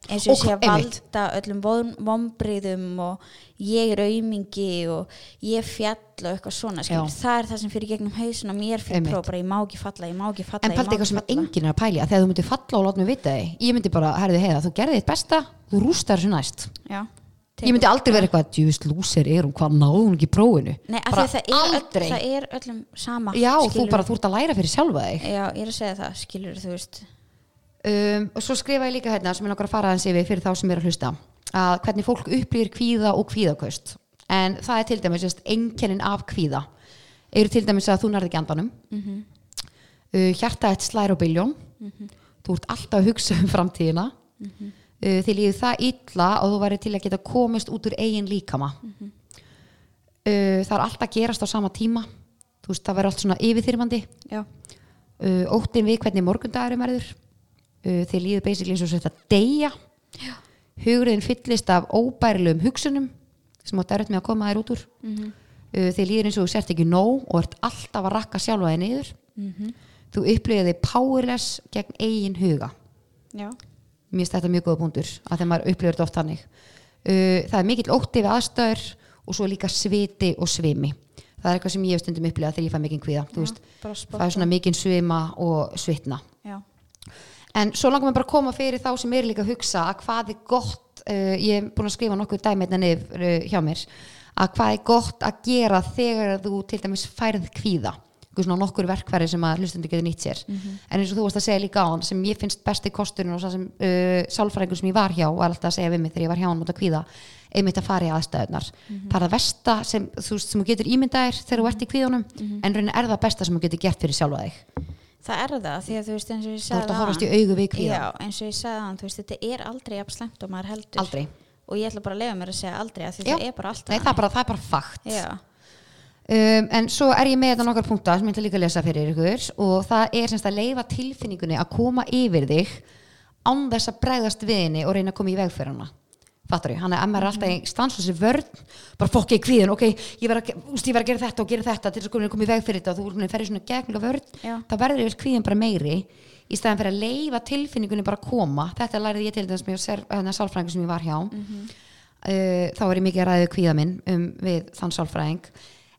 eins og ég sé að valda öllum vombriðum og ég er aumingi og ég fjall og eitthvað svona það er það sem fyrir gegnum hausin og mér fyrir Einmitt. próf bara ég má ekki falla, ég má ekki falla En má eitthvað sem enginn er að pæli að þegar þú myndir falla og láta mig vita þig ég myndi bara, herði heiða, þú gerði þitt besta þú rústar þessu næst. Já. ég myndi aldrei vera eitthvað, djúvist lúser er hún hvað náðu hún ekki prófinu? Nei, af því bara að það er, öll, aldrei. það er öllum sama já, þú bara, þú ert að læra fyrir sjálfa þig. Já, um, og svo skrifa ég líka hérna sem ég nokkar að fara aðeins yfir fyrir þá sem er að hlusta að hvernig fólk upplýr kvíða og kvíðaköst. En það er til dæmis just, einkennin af kvíða. Eru til dæmis að þú nærði ekki andanum. Mhm. uh, hjarta eitt slær á biljón. Þú ert alltaf að hugsa um framtíðina. Mhm. uh, þið líður það illa og þú væri til að geta komist út úr eigin líkama. Mhm. uh, það er alltaf gerast á sama tíma. Þú veist það verður allt svona yfirþyrmandi. Uh, óttin við hvernig morgundagurum verður uh, þið líður basically eins og þetta deyja. Hugurinn fyllist af óbærilegum hugsunum sem átt erut með að koma þér út úr. Mhm. uh, þið líður eins og þú sért ekki nóg og ert alltaf að rakka sjálfa þig niður. Mhm. þú upplýðir þig powerless gegn eigin huga. Já, mér finnst þetta mjög góða punktur að þegar maður upplýður þetta oft þannig. Uh, það er mikill ótti við aðstöður og svo líka sviti og svimi. Það er eitthvað sem ég hef stundum upplegað þegar ég fæ mikinn bara það er svona mikinn svima og svitna. Já, en svo langar mér bara að koma fyrir þá sem er líka að hugsa að hvað er gott uh, ég er búin að skrifa nokkuð dæmi hérna niður uh, hjá mér að hvað er gott að gera þegar þú til dæmis færð kvíða. Nokkur verkfæri sem að hlustundi getur nýtt sér. En eins og þú varst að segja líka á hann sem ég finnst besti kosturinn og það sem uh, sálfræðingur sem ég var hjá og alltaf að segja við mig þegar ég var hjá hann út að kvíða einmitt að fara í aðstæðunar það er það versta sem þú, sem þú getur ímyndaðir þegar þú ert í kvíðunum en raunin er það besta sem þú getur gert fyrir sjálfa þig það er það því að þú veist eins og ég sagði eins og ég sagði hann, veist, þetta er aldrei slæmt og maður heldur. Aldrei. Og ég ætla bara að lefa mér að segja aldrei að það er bara alltaf Nei, það, er bara, það er bara fakt. Um, en svo er ég með þetta nokkar punkta sem ég ætla líka að lesa fyrir ykkur. Og það er semst að leifa tilfinningunni að koma yfir þig án þess að bregðast við henni og reyna að koma í veg fattar ég, hann er MR alltaf í stanslösi vörn. Bara fokk ég kvíðin, ok ég verð að, ég verð að gera þetta og gera þetta til þess að koma í veg fyrir þetta og þú ferði svona gegn og vörn. Já. þá verður yfir kvíðin bara meiri í staðan fyrir að leifa tilfinningunni bara að koma. Þetta lærði ég til þess með hérna, sálfræðingur sem ég var hjá. Uh, þá er ég mikið að ræðu kvíða minn um, við þann sálfræðing.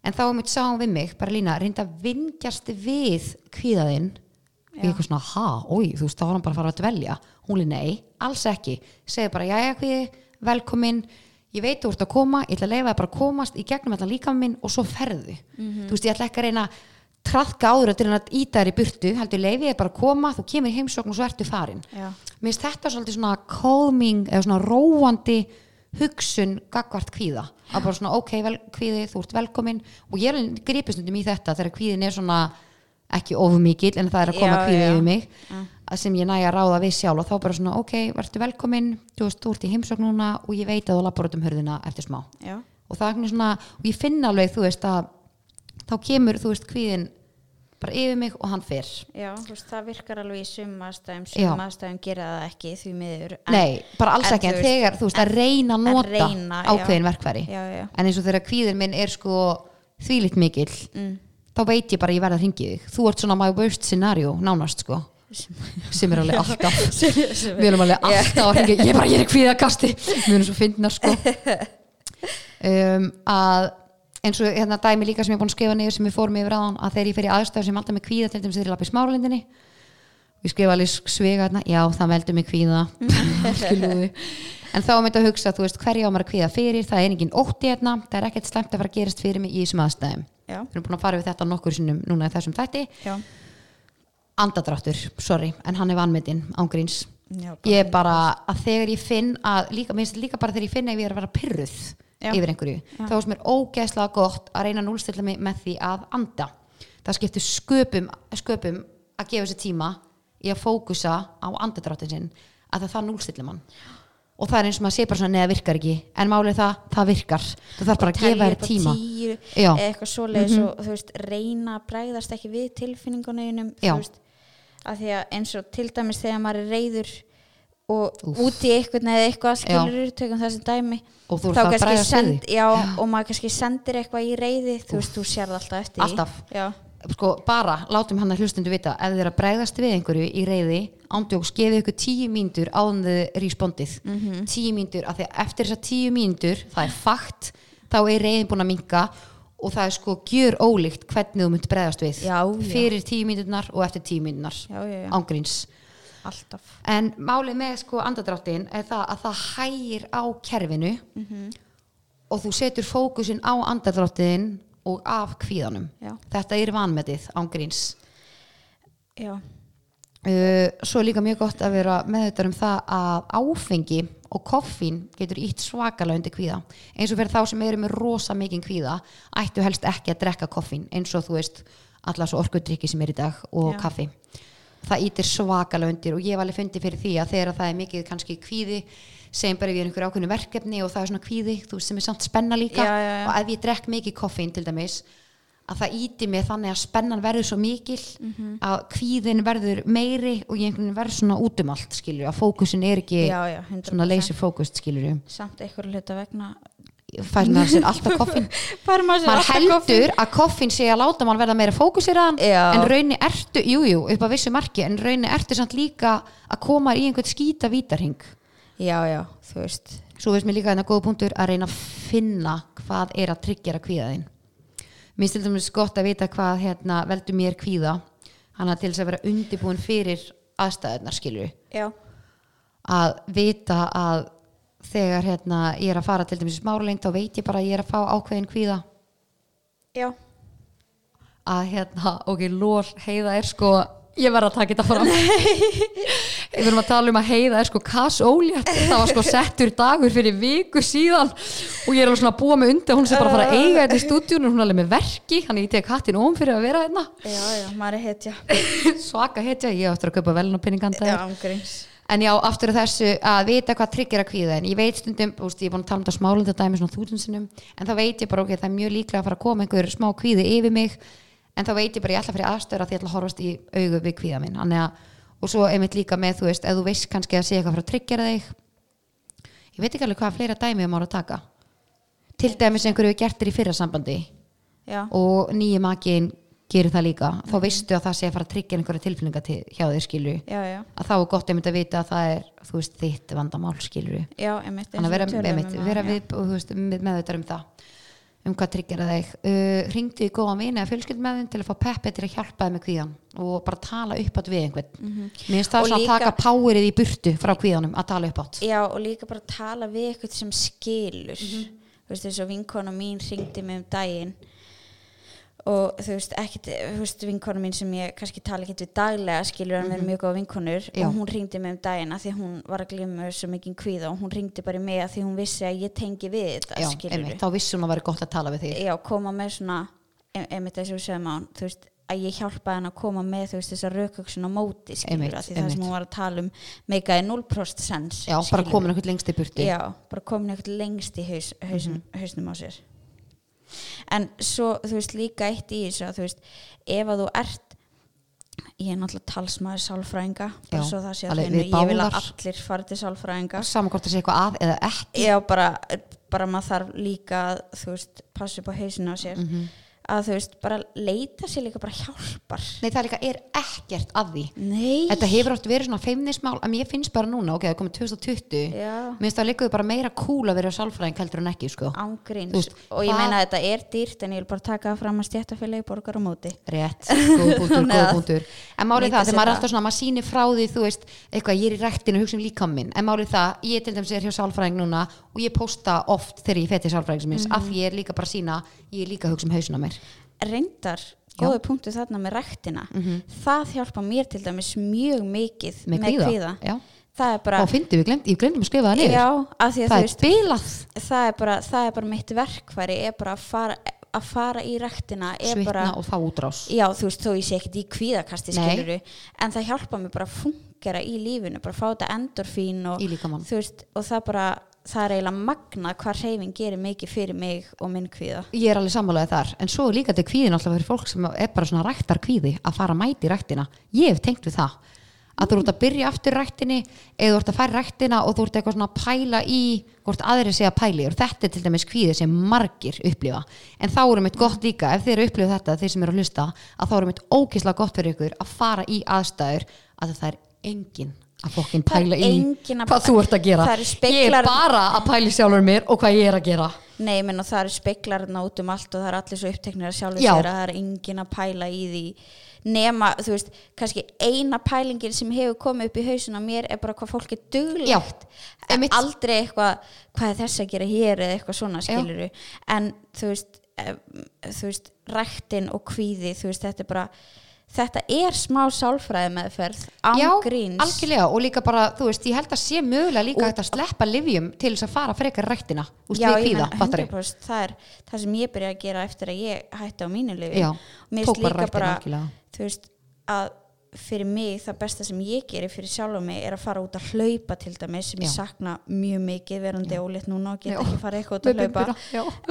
En þá mitt sá hún við mig, bara lína reynda að vingjast við kvíðaðinn og ég eitthvað svona, ha, oi, þú veist þá var hann bara að fara að dvelja, hún er nei, alls ekki. Segði bara, jæja kvíði, velkomin. Ég veit þú ert að koma, ég ætla að leifa þér bara að komast í gegnum þetta líka minn og svo ferðu. Þú veist, ég ætla ekki að reyna að traðka áður reyna að íta þér í burtu heldur leifi þér bara að koma, þú kemur í heimsókn og svo ertu farin. Já, mér finnst þetta svolítið svona calming eða svona róandi hugsun gagvart kvíða. Að bara svona ok, vel, kvíði, þú ert velkomin. Og ég er gripistundum í þetta þegar kvíðin er svona ekki ofumíkil en það er að koma Já, kvíði já. yfir mig sem ég næja að ráða við sjálf og þá bara svona ok, verður velkomin þú veist, þú ert í heimsókn núna og ég veit að þú lappar út um hörðina eftir smá. Já, og það er svona, og ég finn alveg þú veist að þá kemur þú veist kvíðin bara yfir mig og hann fer. Já þú veist, það virkar alveg í sum aðstæðum sum aðstæðum gera það ekki því miður. En- Nei, bara alls en ekki, en þegar þú veist að reyna að nota reyna, ákveðin já, já, en eins og þegar kvíðin minn er sko þvílitt mikill mm. þá veit ég bara ég verð að hringi þig. Þú ert svona my worst scenario, nánast sko sem er alveg alltaf. Við erum alveg alltaf að hringja. Ég er bara, ég er í kvíðakasti. Við erum svo fyndna sko. Um, að eins og hérna dæmi líka sem ég er búin að skrifa niður sem við fórum yfir aðan að þegar ég fer í aðstæðu sem alltaf með kvíða til dæmis þegar ég lappi smáralindinni ég skrifa alveg svega hérna, já það veldur mig kvíða. En þá myndi að hugsa, þú veist, hverja á maður að kvíða fyrir? Það er engin ótti hérna, það er ekkert slæmt að fara að gerast fyrir mig í þessum aðstæðum. Já, við erum búin að fara við þetta nokkur sinnum núna í þessum þætti. Já, andadráttur, sorry, en hann er vanmetinn ángríns, ég er bara að þegar ég finn að, líka, líka bara þegar ég finn að ég er að vera pyrruð Já. yfir einhverju, Já. þá er mér ógeðslega gott að reyna að núlstilla mig með því að anda. Það skiptir sköpum sköpum að gefa sér tíma í að fókusa á andadráttin sinn að það, það núlstilla mann. Og það er eins og maður sé bara svona neða virkar ekki. En málið það, það virkar. Þú þarf bara að gefa þér tíma. tíu, eitthvað svoleiðis og þú veist, reyna að bregðast ekki við tilfinningunum þú veist, að því að eins og til dæmis þegar maður er reyður og Úff. út í eitthvað eða eitthvað skilur tökum þessi dæmi og þú þá ert að því já, og maður kannski sendir eitthvað í reyði þú veist, þú sérð alltaf eftir. Alltaf. sko bara látum hann að hlustundu vita ef þið er að bregðast við einhverju í reyði ándjóks gefið ykkur tíu mínútur áðan þið respondið Mhm. tíu mínútur, af því að eftir þessar tíu mínútur það er fakt, þá er reyðin búin að minka og það er sko gjör ólíkt hvernig þú mynd bregðast við. Já, fyrir tíu mínúturnar og eftir tíu já, ángríns en málið með sko andadráttin er það að það hægir á kerfinu Mhm. og þú setur fókusin á andadráttin og af kvíðanum. Já, þetta er vanmetið ángríns já, Uh, svo er líka mjög gott að vera meðutar um það að áfengi og koffín getur ítt svakalega undir kvíða eins og fyrir þá sem eru með rosa mikinn kvíða ættu helst ekki að drekka koffín eins og þú veist allar svo orkudrykki sem er í dag og Já. kaffi það ítir svakalega undir og ég hef alveg fundið fyrir því að þegar það er mikið kannski kvíði segjum bara við erum einhverju ákveðinu verkefni og það er svona kvíði þú veist sem er samt spenna líka Já, já, já. og ef ég drekk mikið koffín til dæmis að það íti mig þannig að spennan verður svo mikil Mhm. að kvíðin verður meiri og ég einhvern veginn verður svona út um allt skilur að fókusin er ekki já, já 100%. svona laser fókust skilur samt eitthvað hluta vegna. Fær maður sér alltaf koffín. Bara maður maður heldur að koffín sé að láta mann verða meira fókusiraðan en raunni ertu, jújú, jú, upp að vissu marki en raunni ertu samt líka að koma í einhvern skýta vítarhing já, já, þú veist. Svo veist mér líka þetta góða punktur að reyna að finna hvað er að tryggjara kvíðaðinn mér til dæmis gott að vita hvað hérna, veldur mér kvíða. Hann að til þess að vera undibúin fyrir aðstæðunar skilju já, að vita að þegar hérna, ég er að fara til dæmis í smáraleng þá veit ég bara að ég er að fá ákveðin kvíða. Já, að hérna, ok, lól heiða er sko, ég verð að taka þetta fram. Við erum að tala um að heiða er sko kassólétt það var sko settur dagur fyrir viku síðan. Og ég er alveg svona að búa mig undir hún sem bara fara að eiga þetta í stúdíunum hún er alveg með verki, hann ég tek hattin óm fyrir að vera hérna. Já, já, maður er hetja. Svaka hetja, ég áttur að kaupa velunarpinninganda já, ángríns. En já, aftur af þessu að vita hvað tryggir að kvíða en ég veit stundum, úst, ég er búin að tala um þetta smálunda dæmi svona þúsundsinnum, en þá veit ég bara ok, það er mjög líklega að fara að koma einhver smá kvíði yfir mig, en þá veit ég bara ég ætla að fyrir aðstöra því ég ætla að horfast í augu við kvíða minn, að, og svo einmitt líka með, þú veist, ef þú veist kannski að sé eitthvað fyrir að tryggja þig. Ég veit ekki alveg hvað fleira dæmi ég má að taka. Til dæmis einhverju við gert þér í fyrra sambandi. Já, og nýji makin gerir það líka, þá veistu að það sé að fara að tryggja einhverja tilfinninga til, hjá þér skilju já, já, að þá er gott einmitt að vita að það er veist, þitt vandamál einmitt þannig að vera, við einmitt, um vera við og þú veist, með, með þetta um það um hvað tryggjara þig uh, ringdu í góðan vini eða fjölskyld með þeim til að fá peppi til að hjálpa þeim með kvíðan og bara tala upp átt við einhvern mér finnst það svona að líka- taka powerið í burtu frá kvíðanum að tala upp átt já. og líka bara tala við eitthvað sem skilur Mhm. þú veist, þess að vinkona mín ringdi mig um daginn og þú veist, ekkit, þú veist, vinkona mín sem ég kannski tala ekkert við daglega skilur en við erum mjög góða vinkonur. Já. og hún ringdi mig um daginn að því hún var að glíma svo mikið kvíða og hún ringdi bara mig að því hún vissi að ég tengi við þetta já, skilur einmitt, þá vissum að vera gott að tala við þig. Já, koma með svona em- einmitt þess að við segjum á hann þú veist, að ég hjálpa henn að koma með þú veist, þessa rauköksun á móti skilur, Einmitt, að því það sem einmitt. hún var að tala um meikaði 0% sens burtu. Já, bara komin en svo, þú veist, líka eitt í þessu að þú veist, ef að þú ert ég er náttúrulega talsmaður sálfræðinga, bara svo það sé að við ég vil að allir fara til sálfræðinga. Saman hvort það sé eitthvað að eða ekki. Já, bara, bara maður þarf líka að, þú veist, passa upp á hausinu á sér. Mhm. Að þú veist, bara leita sér líka bara hjálpar. Nei, það líka er ekkert að því. Nei, þetta hefur oft verið svona feimnismál að mér finnst bara núna, ok, það er komið 2020 já, mér finnst það líka bara meira cool að vera sálfræðing heldur en ekki, sko. Ángríns. Veist, og ég meina að þetta er dýrt en ég vil bara taka fram að stjættafélagi borgar á móti. Rétt, góð Þannig góð að punktur. En málið það, þegar maður er alltaf svona maður sýnir frá því, þú veist, eitthvað, ég er í rektinu og hugsa um líka minn, en málið það ég til dæmis er hjá sálfræðing núna og ég posta oft þegar ég feti sálfræðing sem minns Mhm. af því ég er líka bara sína, ég er líka að hugsa um hausuna mér. Reyndar, góðu punktu þarna með rektina það hjálpa mér til dæmis mjög mikið með kvíða, Já. það er bara og við glemt, ég glemdum að skrifa það niður. Það er veist bilað það er, bara, það er bara mitt verkfæri er bara að fara, að fara í rektina er svitna bara, og fá útrás. Já þú veist þó ég sé ekkert í kvíðakasti en það hjálpa mér bara að fungera í lífinu bara að fá þetta endorfín og, veist, og það bara það er eiginlega magnað hvað hreyfing gerir mikið fyrir mig og minn kvíða. Ég er alveg sammálaðið þar, en svo líka til kvíðin alltaf fyrir fólk sem er bara svona ræktar kvíði að fara að mæti í ræktina, ég hef tengt við það að þú ert að byrja aftur í ræktinni eða þú ert að færa ræktina og þú ert eitthvað svona að pæla í hvort aðri sé að pæli og þetta er til dæmis kvíði sem margir upplifa. En þá erum við gott líka, ef þeir eru upplifa þetta þeir sem eru að hlusta, að þá erum við ókíslega gott fyrir ykkur að fara í aðstæður að það er engin að fokkin pæla í hvað þú ert að gera. Ég er bara að pæli sjálfur mér og hvað ég er að gera. Nei, menn og það eru speklarna út um allt og það eru allir svo uppteknir að sjálfu Já. sér að það er engin að pæla í því. Nema, þú veist, kannski eina pælingin sem hefur komið upp í hausin á mér er bara hvað fólk er duglegt. Aldrei eitthvað hvað er þess að gera hér eða eitthvað svona skiluru en þú veist eh, þú veist, ræktin og kvíði þú veist, þetta er bara þetta er smá sálfræði meðferð án Já, algjörlega og líka bara, þú veist, ég held að sé mögulega líka hægt að sleppa livjum til þess að fara frekar ræktina, þú veist, Já, við ég kvíða, meina, fattar 100% það er það sem ég byrja að gera eftir að ég hætti á mínu lifi Já, tók bara bara algjörlega. þú veist að fyrir mig það besta sem ég gerir fyrir sjálf og mig er að fara út að hlaupa til dæmis sem ég Já. sakna mjög mikið verandi ólétt núna og geta ekki fara eitthvað út að hlaupa.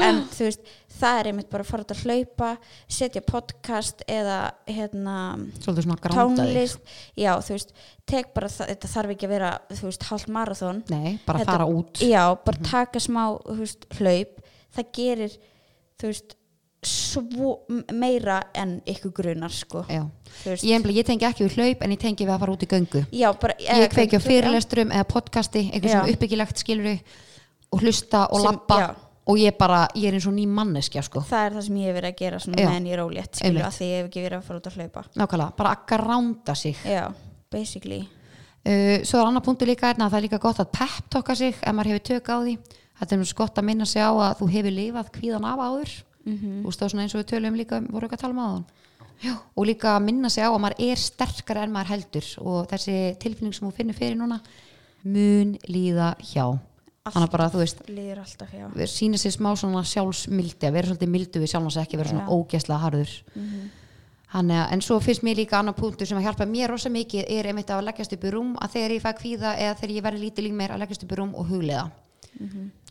en þú veist, það er einmitt bara að fara út að hlaupa setja podcast eða hérna tónlist. Já, þú veist, tek bara þetta þarf ekki að vera, þú veist, hálft marathon. Nei, bara Þetta- fara út. Já, bara taka smá veist, hlaup. Það gerir þú veist, svo meira en ykkur grunar sko. Ég, ég tengi ekki við hlaup en ég tengi við að fara út í göngu. Já, bara, ég kveiki á fyrirlesturum eða podcasti eitthvað sem uppbyggilegt skilur og hlusta og Sem- lappa já. og ég bara, ég er eins og ný manneskja sko. það er það sem ég hef verið að gera svona meðan ég er ólétt skilur Einmitt. að því ég hef ekki verið að fara út að hlaupa. Nákvæmlega, bara að gránda sig. Já, basically. Uh, svo er annar punktur líka hérna að það er líka gott að peptoka sig ef maður hefur tök á því. Þetta er mjög gott að minna sig á að þú hefur lifað kvíðan af áður Mhm. þú veist þá svona eins og við tölum líka voru ekki að tala um aðan og líka að minna sig á að maður er sterkari en maður heldur. Og þessi tilfinning sem þú finnur fyrir núna mun líða hjá. Þannig að bara þú veist sína sér smá svona sjálfsmildi að vera svolítið mildu við sjálfans ekki vera svona Já. ógæslega harður. Mm en svo finnst mér líka annar punktur sem að hjálpa mér rosa mikið er einmitt að leggjast upp í rúm að þegar ég fæ kvíða eða þegar ég verði lítið lík meir að leggjast upp í rúm og huglega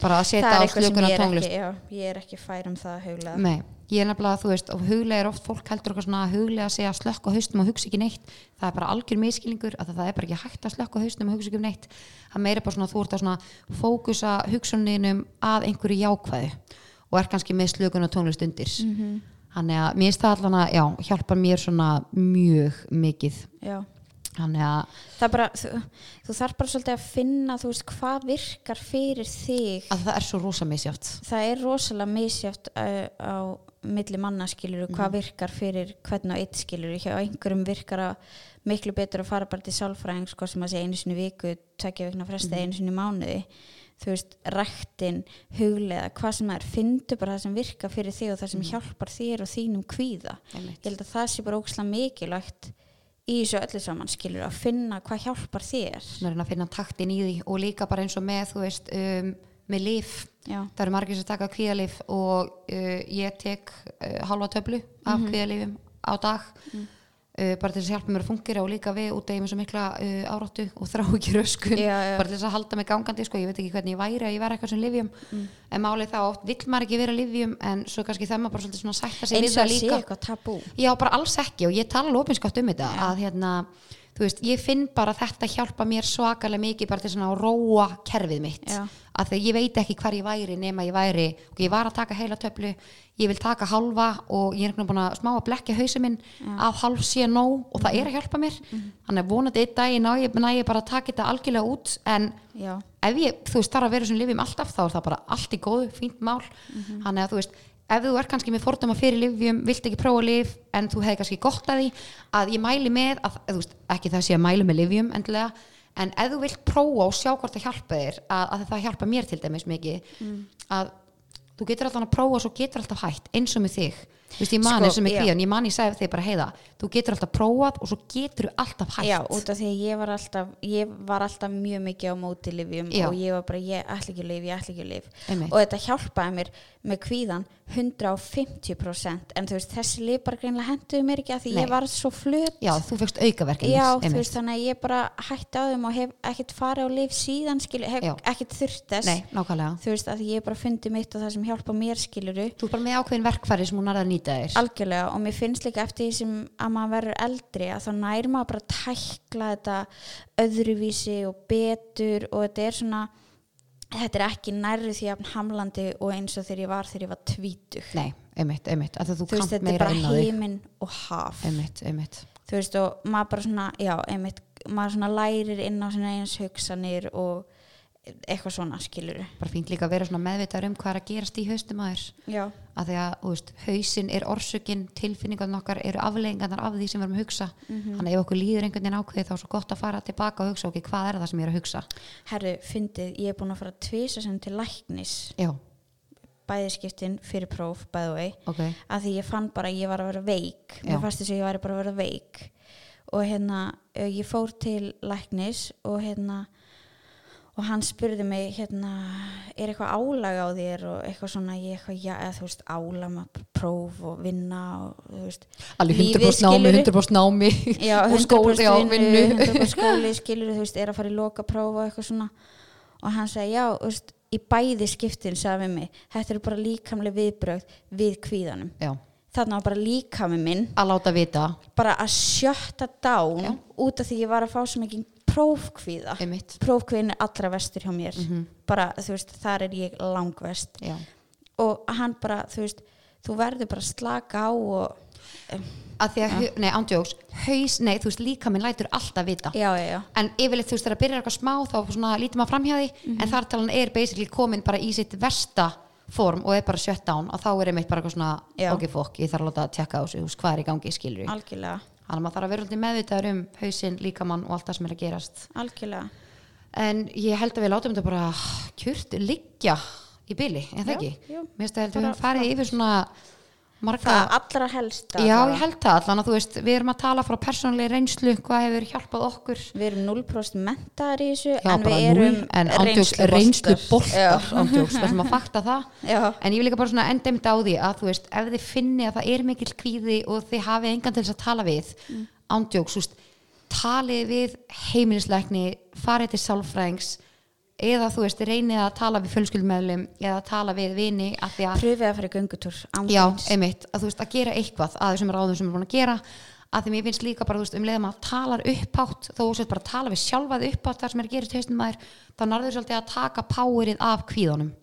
bara að setja á eitthvað sem slökuna ég er tónlist. ekki já, ég er ekki fær um það að hugla Nei, ég er nefnilega, þú veist, og huglega er oft fólk heldur eitthvað svona að huglega að segja slökk á haustum og hugsa ekki neitt, það er bara algjör miskilningur að það er bara ekki hægt að slökk á haustum og hugsa ekki um neitt, það meira bara svona að þú ert að svona fókusa hugsuninum að einhverju jákvæðu og er kannski með slökun og tónlist undir. Mhm. þannig að mér finnst það allan að, já, hjálpar mér svona mjög mikið. Já þannig að, það bara, þú, þú þarf bara svolítið að finna þú veist hvað virkar fyrir þig. Að það er svo rosa misjátt það er rosalega misjátt uh, á milli mannaskiluru hvað virkar fyrir hvern og eitt skiluru hjá einhverjum virkar að miklu betur að fara bara til sálfræðing sko sem að segja einu sinni viku tvekja vikna fresti einu sinni mánuði. Þú veist, ræktin, huglega hvað sem er, fyndu bara það sem virkar fyrir þig og það sem hjálpar þér og þínum kvíða. Einmitt. ég held að það sé bara ókslega mikilvægt í þessu öllu saman skilur að finna hvað hjálpar þér að að finna taktin í því og líka bara eins og með, þú veist, um, með líf já, það eru margir sem taka kvíðalif og uh, ég tek uh, halva töflu af Mhm. kvíðalifum á dag Mm. Uh, bara til þess að hjálpa mér að fungera og líka við út af ég með svo mikla uh, áráttu og þrá ekki röskun Já, já. bara til þess að halda mig gangandi sko, ég veit ekki hvernig ég væri að ég væri eitthvað sem livjum Mm. en málið þá oft vill maður ekki vera livjum en svo kannski það maður bara svolítið svona sætta sig eins og að sé eitthvað tabú. Já, bara alls ekki og ég tala lópinskátt um þetta að hérna, þú veist, ég finn bara að þetta hjálpa mér svakalega mikið bara til svona að róa kerfið mitt. Já. að þegar ég veit ekki hvar ég væri nema ég væri og ég var að taka heila töflu ég vil taka halva og ég er einhvern veginn að smá að blekja hausin minn að halv sé nóg og það er að hjálpa mér. Þannig að vonandi einn dag ná ég, næ ég bara að taka þetta algjörlega út en já, ef ég, þú veist, þarf að vera sem lifjum alltaf þá er það bara allt í góðu, fínt mál. Þannig að þú veist, ef þú er kannski með fordama fyrir lifjum, vilt ekki prófa lif en þú hefði kannski gott að því að ég mæli með, að, veist, ekki það sé að mæli með lifjum endilega, en ef þú vilt prófa og sjá hvort það hjálpa þér að, að það hjálpa mér til dæmis mikið að þú getur alltaf að prófa og svo getur alltaf hætt eins og með þig Þú veist, ég man Sko, eins og með kvíðan, ég man ég við þig bara heiða þú getur alltaf prófað og svo getur alltaf hætt já, út af því að ég var alltaf ég var alltaf mjög mikið á móti lifjum Já. og ég var bara, ég ætla ekki að lif, ég ætla ekki að lif Einmitt. og þetta hjálpaði mér með kvíðan 150% en þú veist, þessi lif bara greinlega henduði mér ekki að því Nei. ég var svo flut já, þú fegst aukaverkefnis Já, einmitt. þú veist, þannig að ég bara hætti á þeim og hef ekkert farið á lif síðan skilur, hef Já. ekkert þurft þess Nei, nákvæmlega þú veist, nýta þér algjörlega og mér finnst líka eftir því sem að maður verður eldri að þá nær maður bara tækla þetta öðruvísi og betur og þetta er svona þetta er ekki nærri því að hamlandi og eins og þegar ég var þegar ég var tvítug. Nei, einmitt, einmitt þú veist þetta er bara heiminn og haf. Einmitt, einmitt. Þú veist og maður bara svona já, einmitt, maður svona lærir inn á sinna eins hugsanir og eitthvað svona skilur Bara fínt líka að vera svona meðvitaður um hvað er að gerast í haustum að þér. Já, að því að, veist, hausin er orsökin tilfinningarna okkar eru afleggingarnar af því sem við erum að hugsa. Mhm. þannig að ef okkur líður einhvern veginn ákveði þá er svo gott að fara tilbaka og hugsa, ok, hvað er það sem ég er að hugsa? Herru, fyndið ég er búin að fara tvisa sem til læknis. Já, bæðiskiptin fyrir próf, by the way. Ok, að því ég fann bara að ég var að vera veik. Mér fannst þess að ég bara að vera veik. Og hérna eh, ég fór til læknis og hann spurði mig hérna er eitthvað álag á þér og eitthvað svona ég eitthvað, já, eða þú veist álag með próf og vinna og þú veist Lífið 100% námi, skilurðu? 100% námi já, og skóli, 100% vinnu 100% skóli skilur þú veist, er að fara í loka próf og eitthvað svona. Og hann sagði, já, þú veist í bæði skiptin sagði við mig þetta eru bara líkamlega viðbrögð við kvíðanum. Já, þarna var bara líkami minn. Að láta vita, bara að sjötta dán Já. út af því ég var að fá svo mikið prófkvíða. Einmitt. Prófkvíðin er allra vestur hjá mér. Mhm. bara þú veist þar er ég langvest Já, og hann bara þú veist þú verður bara slaka á og að því að, ja. nei, ándjóks haus, nei, þú veist, líka minn lætur alltaf vita. Já, já, já, en yfirleitt þú veist, þegar byrjar eitthvað smá þá svona, lítur maður framhjá því Mhm. en þar talan er basically komin bara í sitt versta form og er bara shut down og þá er einmitt bara eitthvað svona, ok fokk ég þarf að láta að tjekka á sig, þú veist, hvað er í gangi, skilur við. Algjörlega þannig að maður þarf að vera svolítið meðvitaður um hausinn, líkamann og allt það sem er að gerast. Algjörlega, en ég held að við látum þetta bara kjurt liggja í byli, en það ekki? mér finnst að við höfum farið yfir svona marga það allra helsta Já, ég held það. Allan að þú veist, við erum að tala frá persónlega reynslu, hvað hefur hjálpað okkur. Við erum 0% mentaðar í þessu Já, en við erum reynslu boltar ándjóks, við ætlum að fakta það. Já. en ég vil líka bara svona enda mitt á því að þú veist, ef þið finni að það er mikil kvíði og þið hafið engan til þess að tala við mm. ándjóks, þú veist talið við heimilisleikni farið til sálfræðings eða þú veist, reynið að tala við fjölskyldmeðlum eða tala við vini að að pröfið að fara í göngutúr Já, einmitt, að þú veist, að gera eitthvað að þessum ráðum sem erum búin að gera. Að því mér finnst líka bara, þú veist, um leiðum að talar upphátt þó sett bara tala við sjálfaði upphátt þar sem er að gera tjóðstum maður þá narður svolítið að taka powerið af kvíðunum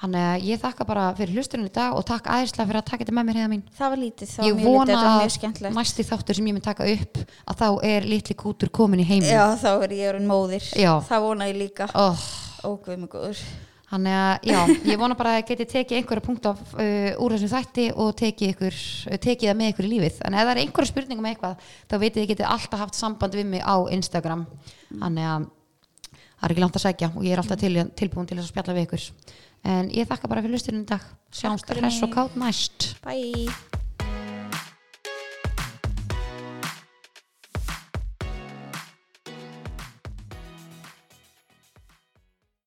Þannig að ég þakka bara fyrir hlusturinn í dag og takk æðislega fyrir að taka þetta með mér heiða mín það var lítið, var Ég mjög lítið, vona þetta mjög að skemmtilegt næsti þáttur sem ég mun taka upp að þá er litli kútur komin í heiminn já, þá er ég orðin móðir Já. það vona ég líka, oh, ógveð mig góður Þannig að já, ég vona bara að geti tekið einhverja punkt af, uh, úr þessum þætti og tekið, ykkur, uh, tekið það með ykkur í lífið. En ef það er einhverja spurningum um eitthvað, þá vitið þið getið alltaf haft samband við mig á Instagram. Þannig að það er ekki langt að sækja og ég er alltaf til, tilbúin til þess að spjalla við ykkur. En ég þakka bara fyrir lusturinn í dag. Sjáumst fyrir hress og kátt næst. bye